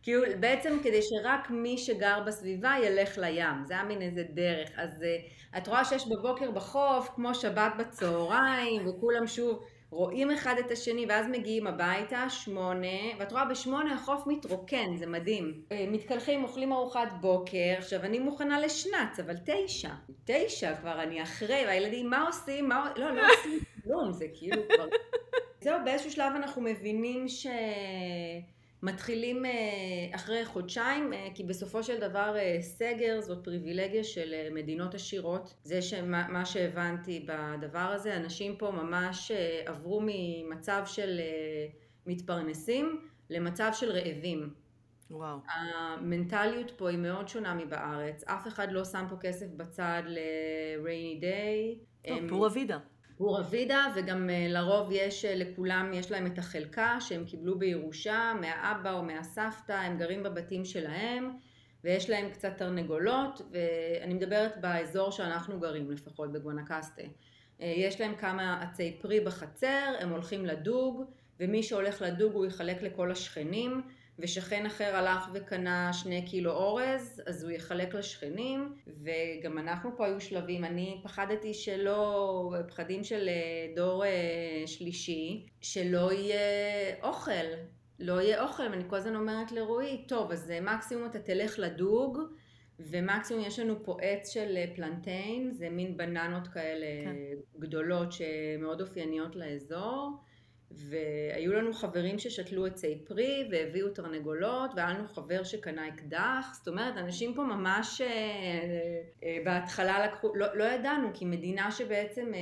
כאילו, בעצם כדי שרק מי שגר בסביבה ילך לים. זה היה מין איזה דרך. אז uh, את רואה שש בבוקר בחוף, כמו שבת בצהריים, וכולם שוב... רואים אחד את השני, ואז מגיעים הביתה, שמונה, ואת רואה בשמונה החוף מתרוקן, זה מדהים. אה, מתקלחים, אוכלים ארוחת בוקר, עכשיו אני מוכנה לשנץ, אבל תשע. תשע כבר, אני אחרי, והילדים, מה עושים? מה... לא, לא עושים כלום, זה כאילו כבר... <laughs> זהו, באיזשהו שלב אנחנו מבינים ש... מתחילים אה, אחרי חודשיים, אה, כי בסופו של דבר אה, סגר זאת פריבילגיה של מדינות עשירות. זה שמה שהבנתי בדבר הזה, אנשים פה ממש עברו ממצב של מתפרנסים למצב של רעבים. וואו. המנטליות פה היא מאוד שונה מבארץ, אף אחד לא שם פה כסף בצד ל-rainy day. טוב, פורה וידה. פורה וידה, וגם אה, לרוב יש, אה, לכולם יש להם את החלקה שהם קיבלו בירושה מהאבא או מהסבתא, הם גרים בבתים שלהם, ויש להם קצת תרנגולות, ואני מדברת באזור שאנחנו גרים לפחות, בגואנקסטה. אה, יש להם כמה עצי פרי בחצר, הם הולכים לדוג, ומי שהולך לדוג הוא יחלק לכל השכנים. ושכן אחר הלך וקנה שני קילו אורז, אז הוא יחלק לשכנים, וגם אנחנו פה היו שלבים, אני פחדתי שלא, פחדים של אה, דור אה, שלישי, שלא יהיה אוכל, לא יהיה אוכל, ואני כל הזמן אומרת לרועי, טוב, אז אה, מקסימום אתה תלך לדוג, ומקסימום יש לנו פה עץ של פלנטיין, זה מין בננות כאלה כן. גדולות שמאוד אופייניות לאזור. והיו לנו חברים ששתלו עצי פרי והביאו תרנגולות, והיה לנו חבר שקנה אקדח, זאת אומרת, אנשים פה ממש אה, אה, בהתחלה לקחו, לא, לא ידענו, כי מדינה שבעצם אה,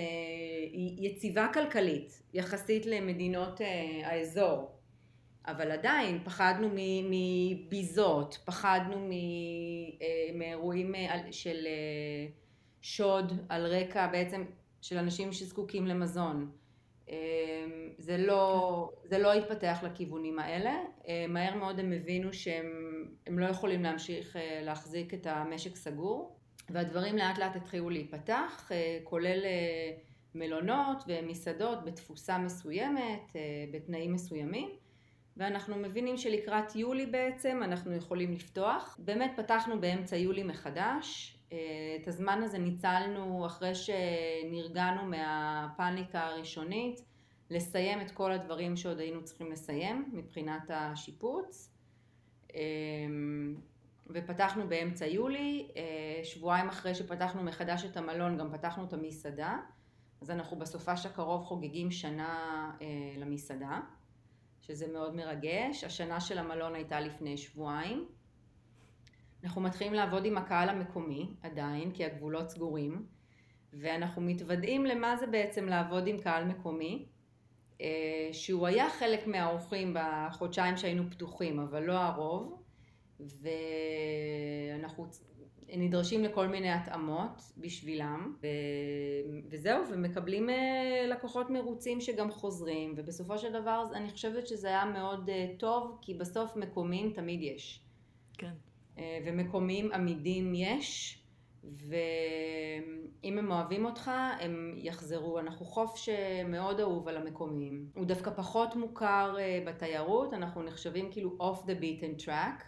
היא יציבה כלכלית, יחסית למדינות האזור. אבל עדיין פחדנו מביזות, פחדנו אה, מאירועים של שוד על רקע בעצם של אנשים שזקוקים למזון. אמ, זה לא, זה לא התפתח לכיוונים האלה, אה, מהר מאוד הם הבינו שהם לא יכולים להמשיך אה, להחזיק את המשק סגור והדברים לאט לאט התחילו להיפתח, אה, כולל מלונות ומסעדות בתפוסה מסוימת, בתנאים מסוימים ואנחנו מבינים שלקראת יולי בעצם אנחנו יכולים לפתוח. באמת פתחנו באמצע יולי מחדש, את הזמן הזה ניצלנו אחרי שנרגענו מהפאניקה הראשונית, לסיים את כל הדברים שעוד היינו צריכים לסיים מבחינת השיפוץ. אה, ופתחנו באמצע יולי, אה, שבועיים אחרי שפתחנו מחדש את המלון גם פתחנו את המסעדה, אז אנחנו בסופש הקרוב חוגגים שנה למסעדה, שזה מאוד מרגש. השנה של המלון הייתה לפני שבועיים. אנחנו מתחילים לעבוד עם הקהל המקומי עדיין, כי הגבולות סגורים, ואנחנו מתוודעים למה זה בעצם לעבוד עם קהל מקומי, אה, שהוא היה חלק מהאורחים בחודשיים שהיינו פתוחים, אבל לא הרוב, ואנחנו נדרשים לכל מיני התאמות בשבילם, ו... וזהו, ומקבלים אה, לקוחות מרוצים שגם חוזרים, ובסופו של דבר אני חושבת שזה היה מאוד אה, טוב, כי בסוף מקומיים תמיד יש. כן. אה, ומקומיים עמידים יש, ואם הם אוהבים אותך, הם יחזרו. אנחנו חוף שמאוד אהוב על המקומיים. הוא דווקא פחות מוכר אה, בתיירות, אנחנו נחשבים כאילו off the beaten track.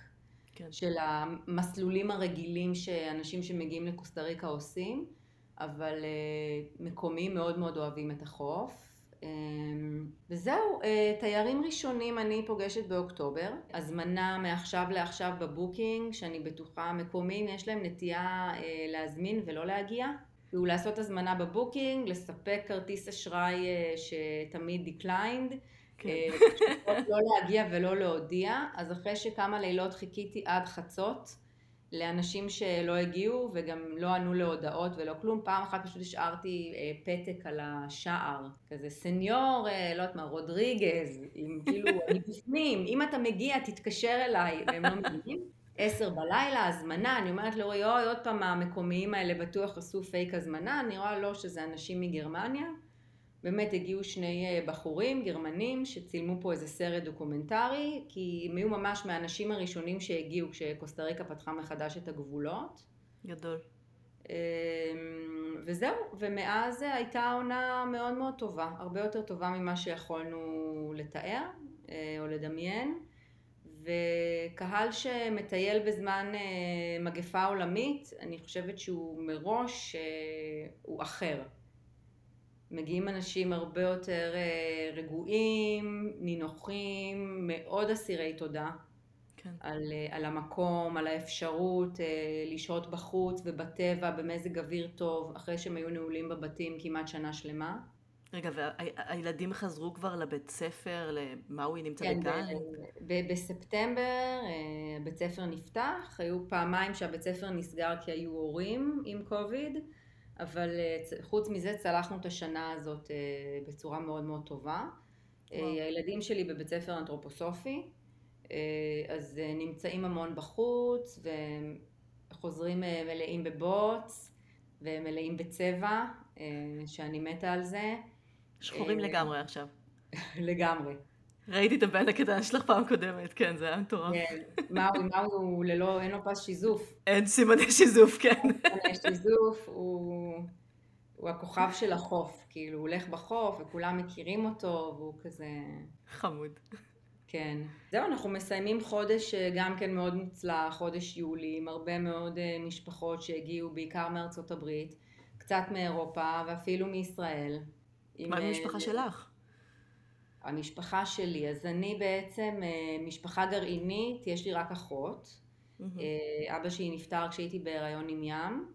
כן. של המסלולים הרגילים שאנשים שמגיעים לקוסטה ריקה עושים, אבל אה, מקומיים מאוד מאוד אוהבים את החוף. אמ, וזהו, אה, תיירים ראשונים אני פוגשת באוקטובר. הזמנה מעכשיו לעכשיו בבוקינג, שאני בטוחה מקומיים, יש להם נטייה אה, להזמין ולא להגיע. הוא לעשות הזמנה בבוקינג, לספק כרטיס אשראי אה, שתמיד declined, כן. <laughs> לא להגיע ולא להודיע, אז אחרי שכמה לילות חיכיתי עד חצות, לאנשים שלא הגיעו וגם לא ענו להודעות ולא כלום. פעם אחת פשוט השארתי אה, פתק על השער, כזה סניור, אה, לא יודעת מה, רודריגז, עם כאילו, <laughs> אני בפנים, אם אתה מגיע תתקשר אליי, והם לא מגיעים. עשר בלילה, הזמנה, אני אומרת לאורי, אוי, עוד פעם המקומיים האלה בטוח עשו פייק הזמנה, אני רואה, לא, שזה אנשים מגרמניה. באמת הגיעו שני אה, בחורים גרמנים שצילמו פה איזה סרט דוקומנטרי, כי הם היו ממש מהאנשים הראשונים שהגיעו כשקוסטה ריקה פתחה מחדש את הגבולות. גדול. אמ, וזהו, ומאז הייתה עונה מאוד מאוד טובה, הרבה יותר טובה ממה שיכולנו לתאר אה, או לדמיין. וקהל שמטייל בזמן אה, מגפה עולמית, אני חושבת שהוא מראש, הוא אחר. מגיעים אנשים הרבה יותר אה, רגועים, נינוחים, מאוד אסירי תודה. כן. על, אה, על המקום, על האפשרות אה, לשהות בחוץ ובטבע במזג אוויר טוב, אחרי שהם היו נעולים בבתים כמעט שנה שלמה. רגע, והילדים חזרו כבר לבית ספר, למאווי נמצא כן, בגן? כן, בספטמבר בית ספר נפתח, היו פעמיים שהבית ספר נסגר כי היו הורים עם קוביד. אבל אה, חוץ מזה צלחנו את השנה הזאת אה, בצורה מאוד מאוד טובה. אה, וואו. הילדים שלי בבית ספר אנתרופוסופי, אז נמצאים המון בחוץ וחוזרים מלאים בבוץ ומלאים בצבע, שאני מתה על זה. שחורים לגמרי עכשיו. לגמרי. ראיתי את הבן הקטן שלך פעם קודמת, כן, זה היה מטורף. כן, מאוי, מאוי הוא ללא, אין לו פס שיזוף. אין סימני שיזוף, כן. סימני שיזוף, הוא, הוא הכוכב של החוף, כאילו, הוא הולך בחוף וכולם מכירים אותו, והוא כזה... חמוד. כן. זהו, אנחנו מסיימים חודש אה, גם כן מאוד מוצלח, חודש יולי, עם הרבה מאוד אה, משפחות שהגיעו, בעיקר מארצות הברית, קצת מאירופה ואפילו מישראל. מה עם המשפחה אה, שלך? המשפחה שלי, אז אני בעצם אה, משפחה גרעינית, יש לי רק אחות. Mm-hmm. אבא שלי נפטר כשהייתי בהיריון עם ים,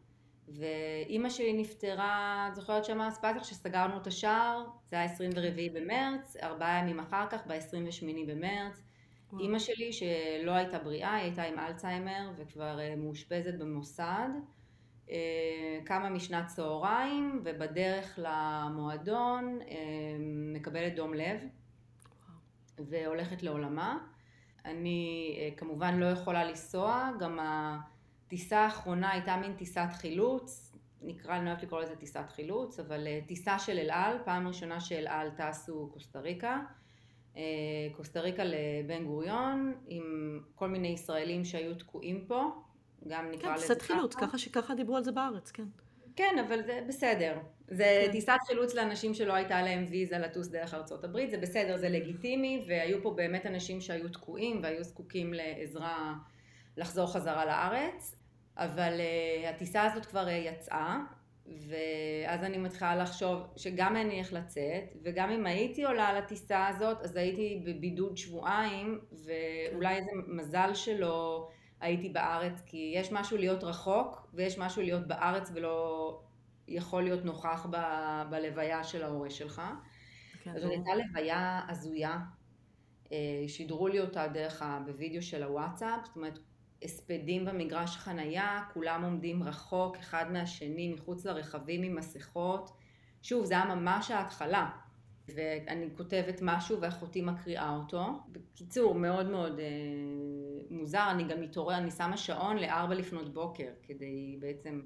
ואימא שלי נפטרה, את זוכרת שמה סיפרתי לך שסגרנו את השער, זה היה 24 במרץ, ארבעה ימים אחר כך, ב-28 במרץ. וואו. אימא שלי שלא הייתה בריאה, היא הייתה עם אלצהיימר וכבר אה, מאושפזת במוסד. קמה משנת צהריים ובדרך למועדון מקבלת דום לב. והולכת לעולמה. אני אה, כמובן לא יכולה לנסוע, גם הטיסה האחרונה הייתה מין טיסת חילוץ, נקרא, אני לא אוהבת לקרוא לזה טיסת חילוץ, אבל אה, טיסה של אל על, פעם ראשונה שאל על טסו קוסטה ריקה. אה, קוסטה ריקה לבן גוריון, עם כל מיני ישראלים שהיו תקועים פה, גם נקרא כן, לזה ככה. כן, טיסת חילוץ, ככה שככה דיברו על זה בארץ, כן. כן, אבל זה בסדר. זה כן. טיסת חילוץ לאנשים שלא הייתה להם ויזה לטוס דרך ארצות הברית, זה בסדר, זה לגיטימי, והיו פה באמת אנשים שהיו תקועים והיו זקוקים לעזרה לחזור חזרה לארץ, אבל uh, הטיסה הזאת כבר uh, יצאה, ואז אני מתחילה לחשוב שגם אין לי איך לצאת, וגם אם הייתי עולה על הטיסה הזאת, אז הייתי בבידוד שבועיים, ואולי איזה מזל שלא... הייתי בארץ, כי יש משהו להיות רחוק, ויש משהו להיות בארץ ולא יכול להיות נוכח ב, בלוויה של ההורה שלך. כן, אז זו הייתה לוויה הזויה, אה, שידרו לי אותה דרך ה... בווידאו של הוואטסאפ, זאת אומרת, הספדים במגרש חנייה, כולם עומדים רחוק אחד מהשני, מחוץ לרכבים עם מסכות. שוב, זה היה ממש ההתחלה. ואני כותבת משהו ואחותי מקריאה אותו. בקיצור, מאוד מאוד אה, מוזר, אני גם מתעורר, אני שמה שעון לארבע לפנות בוקר, כדי בעצם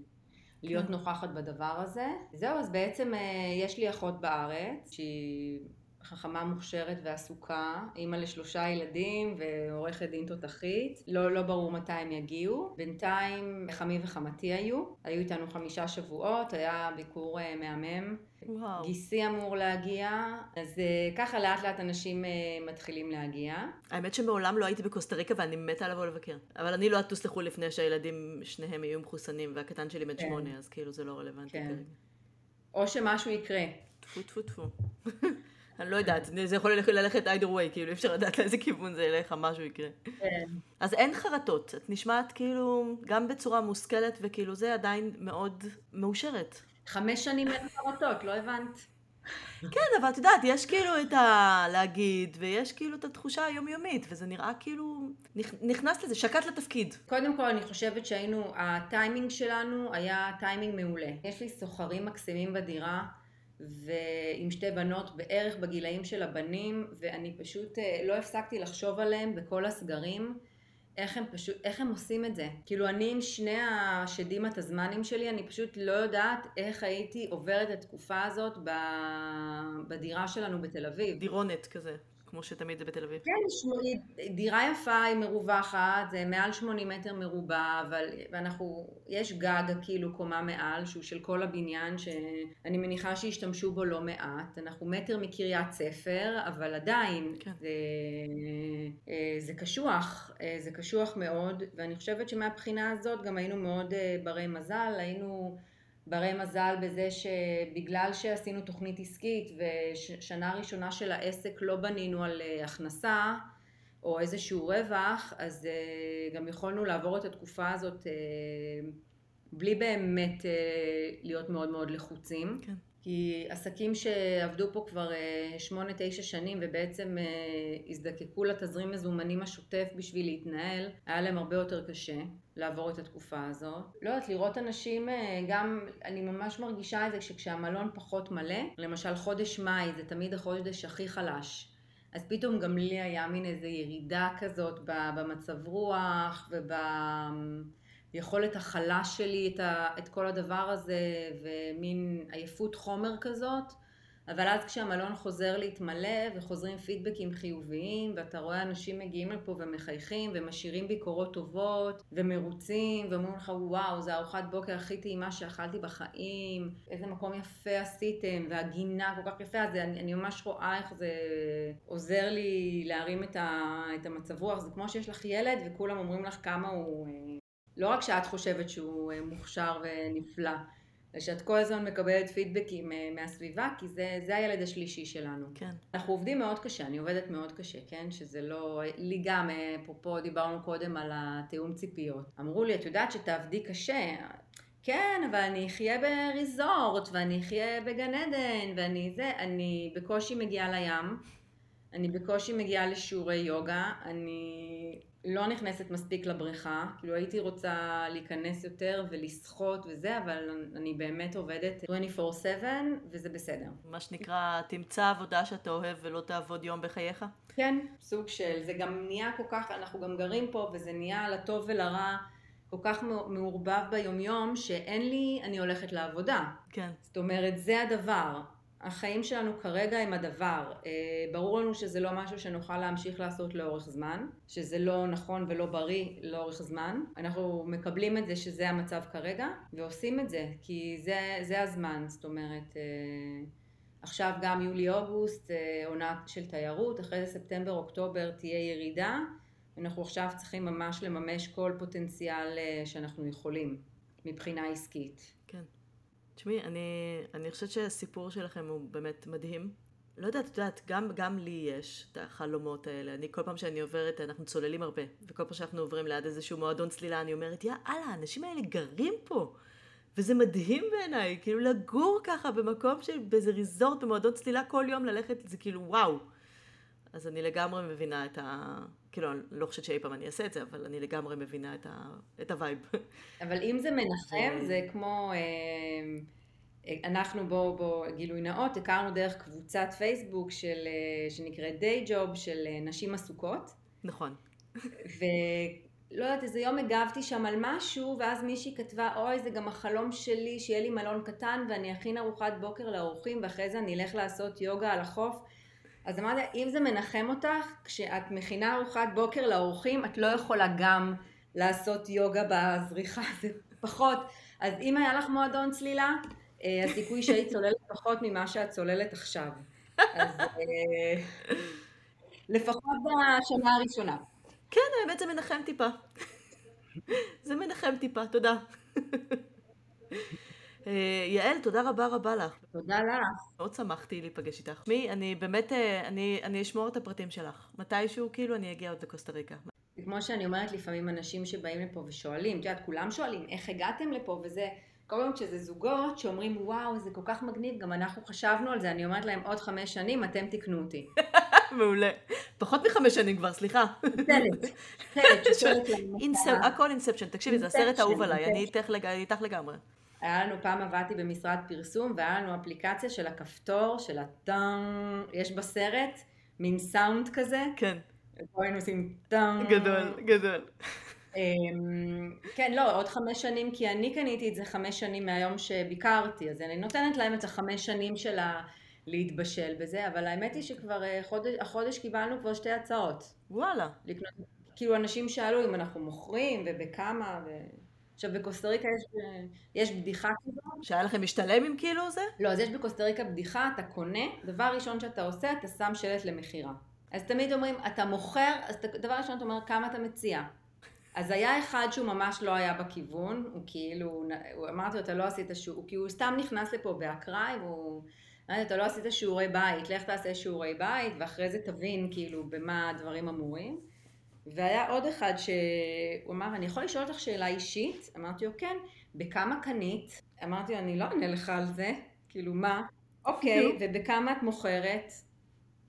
להיות כן. נוכחת בדבר הזה. זהו, אז בעצם אה, יש לי אחות בארץ, שהיא חכמה מוכשרת ועסוקה, אימא לשלושה ילדים ועורכת דין תותחית. לא, לא ברור מתי הם יגיעו. בינתיים חמי וחמתי היו, היו איתנו חמישה שבועות, היה ביקור uh, מהמם. וואו. גיסי אמור להגיע, אז uh, ככה לאט לאט אנשים uh, מתחילים להגיע. האמת שמעולם לא הייתי בקוסטה ריקה ואני מתה לבוא לבקר. אבל אני לא אטוס לחו"ל לפני שהילדים שניהם יהיו מחוסנים והקטן שלי בן כן. שמונה, אז כאילו זה לא רלוונטי כן. כרגע. או שמשהו יקרה. טפו טפו טפו. <laughs> אני לא יודעת, זה יכול ללכת either way, כאילו אי אפשר לדעת לאיזה כיוון זה ילך, משהו יקרה. כן. אז אין חרטות, את נשמעת כאילו, גם בצורה מושכלת וכאילו זה עדיין מאוד מאושרת. חמש שנים אין חרטות, לא הבנת. כן, אבל את יודעת, יש כאילו את הלהגיד, ויש כאילו את התחושה היומיומית, וזה נראה כאילו נכנס לזה, שקט לתפקיד. קודם כל, אני חושבת שהיינו, הטיימינג שלנו היה טיימינג מעולה. יש לי סוחרים מקסימים בדירה. ועם שתי בנות בערך בגילאים של הבנים, ואני פשוט אה, לא הפסקתי לחשוב עליהם בכל הסגרים. איך הם פשוט, איך הם עושים את זה? כאילו אני עם שני השדים התזמנים שלי, אני פשוט לא יודעת איך הייתי עוברת את התקופה הזאת בדירה שלנו בתל אביב. דירונת כזה. כמו שתמיד זה בתל אביב. כן, דירה יפה, היא מרווחת, זה מעל 80 מטר מרובע, אבל ואנחנו, יש גג כאילו קומה מעל, שהוא של כל הבניין, שאני מניחה שהשתמשו בו לא מעט. אנחנו מטר מקריית ספר, אבל עדיין, כן. זה, אה, זה קשוח, אה, זה קשוח מאוד, ואני חושבת שמהבחינה הזאת גם היינו מאוד אה, ברי מזל, היינו... ברי מזל בזה שבגלל שעשינו תוכנית עסקית ושנה ראשונה של העסק לא בנינו על אה, הכנסה או איזשהו רווח, אז אה, גם יכולנו לעבור את התקופה הזאת אה, בלי באמת להיות מאוד מאוד לחוצים. כן. כי עסקים שעבדו פה כבר שמונה, תשע שנים ובעצם הזדקקו לתזרים מזומנים השוטף בשביל להתנהל, היה להם הרבה יותר קשה. לעבור את התקופה הזאת. לא יודעת, לראות אנשים, אה, גם, אני ממש מרגישה את זה שכשהמלון פחות מלא, למשל חודש מאי זה תמיד החודש הכי חלש. אז פתאום גם לי היה מין איזו ירידה כזאת במצב רוח וביכולת החלש שלי את, ה, את כל הדבר הזה ומין עייפות חומר כזאת. אבל אז כשהמלון חוזר להתמלא וחוזרים פידבקים חיוביים ואתה רואה אנשים מגיעים לפה ומחייכים ומשאירים ביקורות טובות ומרוצים ואומרים לך וואו זה ארוחת בוקר הכי טעימה שאכלתי בחיים איזה מקום יפה עשיתם והגינה כל כך יפה אז אני, אני ממש רואה איך זה עוזר לי להרים את, ה, את המצב רוח זה כמו שיש לך ילד וכולם אומרים לך כמה הוא אה, לא רק שאת חושבת שהוא אה, מוכשר ונפלא ושאת כל הזמן מקבלת פידבקים אה, מהסביבה, כי זה, זה הילד השלישי שלנו. כן. אנחנו עובדים מאוד קשה, אני עובדת מאוד קשה, כן? שזה לא... לי גם, אה, אפרופו דיברנו קודם על התיאום ציפיות. אמרו לי, את יודעת שתעבדי קשה? כן, אבל אני אחיה בריזורט, ואני אחיה בגן עדן, ואני זה, אני בקושי מגיעה לים, אני בקושי מגיעה לשיעורי יוגה, אני לא נכנסת מספיק לבריכה, כאילו הייתי רוצה להיכנס יותר ולשחות וזה, אבל אני באמת עובדת 24/7 וזה בסדר. מה שנקרא, תמצא עבודה שאתה אוהב ולא תעבוד יום בחייך? כן, סוג של, זה גם נהיה כל כך, אנחנו גם גרים פה וזה נהיה לטוב ולרע. כל כך מעורבב ביומיום, שאין לי, אני הולכת לעבודה. כן. זאת אומרת, זה הדבר. החיים שלנו כרגע הם הדבר. אה, ברור לנו שזה לא משהו שנוכל להמשיך לעשות לאורך זמן, שזה לא נכון ולא בריא לאורך זמן. אנחנו מקבלים את זה שזה המצב כרגע, ועושים את זה, כי זה, זה הזמן, זאת אומרת... אה, עכשיו גם יולי-אוגוסט, אה, עונה של תיירות, אחרי זה ספטמבר-אוקטובר תהיה ירידה. אנחנו עכשיו צריכים ממש לממש כל פוטנציאל שאנחנו יכולים מבחינה עסקית. תשמעי, אני, אני חושבת שהסיפור שלכם הוא באמת מדהים. לא יודעת, את יודעת, גם, גם לי יש את החלומות האלה. אני, כל פעם שאני עוברת, אנחנו צוללים הרבה, וכל פעם שאנחנו עוברים ליד איזשהו מועדון צלילה, אני אומרת, יא אללה, האנשים האלה גרים פה. וזה מדהים בעיניי, כאילו לגור ככה במקום של, באיזה ריזורט, במועדון צלילה כל יום ללכת, זה כאילו וואו. אז אני לגמרי מבינה את ה... כאילו, אני לא חושבת שאי פעם אני אעשה את זה, אבל אני לגמרי מבינה את, ה... את ה vibe. אבל אם זה מנחם, זה כמו... אה, אה, אנחנו ב, בגילוי נאות, הכרנו דרך קבוצת פייסבוק של, אה, שנקראת Day Job של נשים עסוקות. נכון. ולא יודעת, איזה יום הגבתי שם על משהו, ואז מישהי כתבה, אוי, זה גם החלום שלי, שיהיה לי מלון קטן, ואני אכין ארוחת בוקר לאורחים, ואחרי זה אני אלך לעשות יוגה על החוף. אז אמרתי, אם זה מנחם אותך, כשאת מכינה ארוחת בוקר לאורחים, את לא יכולה גם לעשות יוגה בזריחה, זה <laughs> פחות. אז אם היה לך מועדון צלילה, אה, הסיכוי שהיית צוללת <laughs> פחות ממה שאת צוללת עכשיו. אז אה, לפחות בשנה הראשונה. כן, האמת זה מנחם טיפה. <laughs> זה מנחם טיפה, תודה. אה, יעל, תודה רבה רבה לך. תודה לך. מאוד שמחתי להיפגש איתך. מי, אני באמת, אה, אני, אני אשמור את הפרטים שלך. מתישהו, כאילו, אני אגיע עוד לקוסטה ריקה. כמו שאני אומרת לפעמים אנשים שבאים לפה ושואלים, את יודעת, כולם שואלים, איך הגעתם לפה וזה, כל פעם כשזה זוגות שאומרים, וואו, זה כל כך מגניב, גם אנחנו חשבנו על זה, אני אומרת להם, עוד חמש שנים, אתם תקנו אותי. <laughs> מעולה. פחות מחמש שנים כבר, סליחה. <laughs> סרט, <laughs> סרט, שסרט אינספ- הכל אינספשן, תקשיבי, זה הסרט האהוב עליי, אני איתך לגמרי. היה לנו פעם עבדתי במשרד פרסום, והיה לנו אפליקציה של הכפתור, של הטאם, יש בסרט מין סאונד כזה, כן, ופה היינו עושים טאם. גדול, גדול. אמ, כן, לא, עוד חמש שנים, כי אני קניתי את זה חמש שנים מהיום שביקרתי, אז אני נותנת להם את החמש שנים של ה... להתבשל בזה, אבל האמת היא שכבר אה, חודש, החודש קיבלנו כבר שתי הצעות. וואלה. לקנות, כאילו אנשים שאלו אם אנחנו מוכרים ובכמה, ו... עכשיו בקוסטה ריקה יש, אה, יש בדיחה כזו, שהיה לכם משתלם עם כאילו זה? לא, אז יש בקוסטה ריקה בדיחה, אתה קונה, דבר ראשון שאתה עושה, אתה שם שלט למכירה. אז תמיד אומרים, אתה מוכר, אז אתה- דבר ראשון אתה אומר, כמה אתה מציע. אז היה אחד שהוא ממש לא היה בכיוון, הוא כאילו, הוא, אמרתי לו, אתה לא עשית שיעור, כי הוא סתם נכנס לפה באקראי, והוא, אמרתי לו, אתה לא עשית שיעורי בית, לך תעשה שיעורי בית, ואחרי זה תבין כאילו במה הדברים אמורים. והיה עוד אחד שהוא אמר, אני יכול לשאול אותך שאלה אישית? אמרתי לו, כן, בכמה קנית? אמרתי לו, אני לא אענה לך על זה, כאילו מה? אוקיי, ובכמה את מוכרת?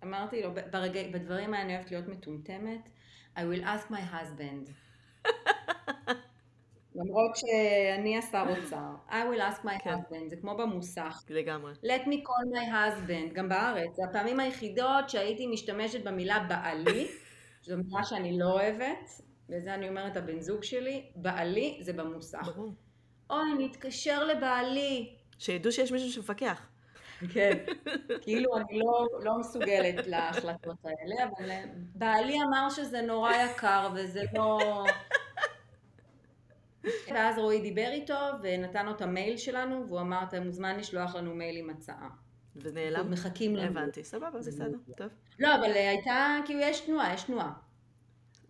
אמרתי לו, ברגע, בדברים האלה אני אוהבת להיות מטומטמת, I will ask my husband. <laughs> למרות שאני השר אוצר. I will ask my כן. husband, זה כמו במוסך. לגמרי. let me call my husband, גם בארץ. זה הפעמים היחידות שהייתי משתמשת במילה בעלי, שזו מילה שאני לא אוהבת, וזה אני אומרת הבן זוג שלי, בעלי זה במוסך. ברור. אוי, נתקשר לבעלי. שידעו שיש מישהו שמפקח. כן, כאילו אני לא, לא מסוגלת להחלטות האלה, אבל בעלי אמר שזה נורא יקר וזה לא... ואז רועי דיבר איתו ונתן לו את המייל שלנו, והוא אמר, אתה מוזמן לשלוח לנו מייל עם הצעה. ונעלם? מחכים לנו. הבנתי, סבבה, בסדר, טוב. לא, אבל הייתה, כאילו יש תנועה, יש תנועה.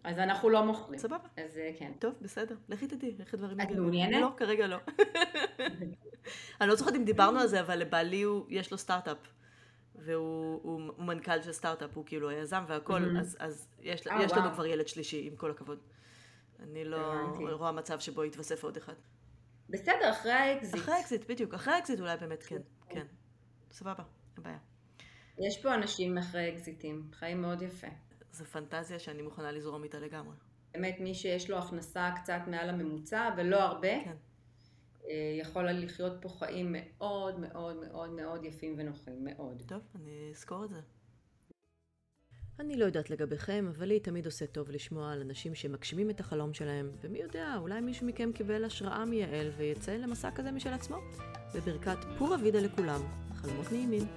אז אנחנו לא מוכרים. סבבה. אז אה, כן. טוב, בסדר, לכי תדעי איך הדברים יגיעו. מעוניינת? לא, כרגע לא. <laughs> אני לא זוכרת אם דיברנו על זה, אבל לבעלי הוא, יש לו סטארט-אפ. והוא הוא, הוא מנכ"ל של סטארט-אפ, הוא כאילו היזם והכל. אז, אז יש, אה, יש לנו. כבר ילד שלישי, עם כל הכבוד. אני לא הבנתי. רואה מצב שבו יתווסף עוד אחד. בסדר, אחרי האקזיט. אחרי האקזיט, בדיוק, אחרי האקזיט אולי באמת כן, כן. סבבה, אין בעיה. יש פה אנשים אחרי אקזיטים, חיים מאוד יפה. זו פנטזיה שאני מוכנה לזרום איתה לגמרי. באמת מי שיש לו הכנסה קצת מעל הממוצע ולא הרבה, כן. אה, יכול לחיות פה חיים מאוד מאוד מאוד מאוד יפים ונוחים, מאוד. טוב, אני אזכור את זה. אני לא יודעת לגביכם, אבל לי תמיד עושה טוב לשמוע על אנשים שמגשימים את החלום שלהם, ומי יודע, אולי מישהו מכם קיבל השראה מיעל ויצא למסע כזה משל עצמו. בברכת פורה וידה לכולם, Hallo, Clemin.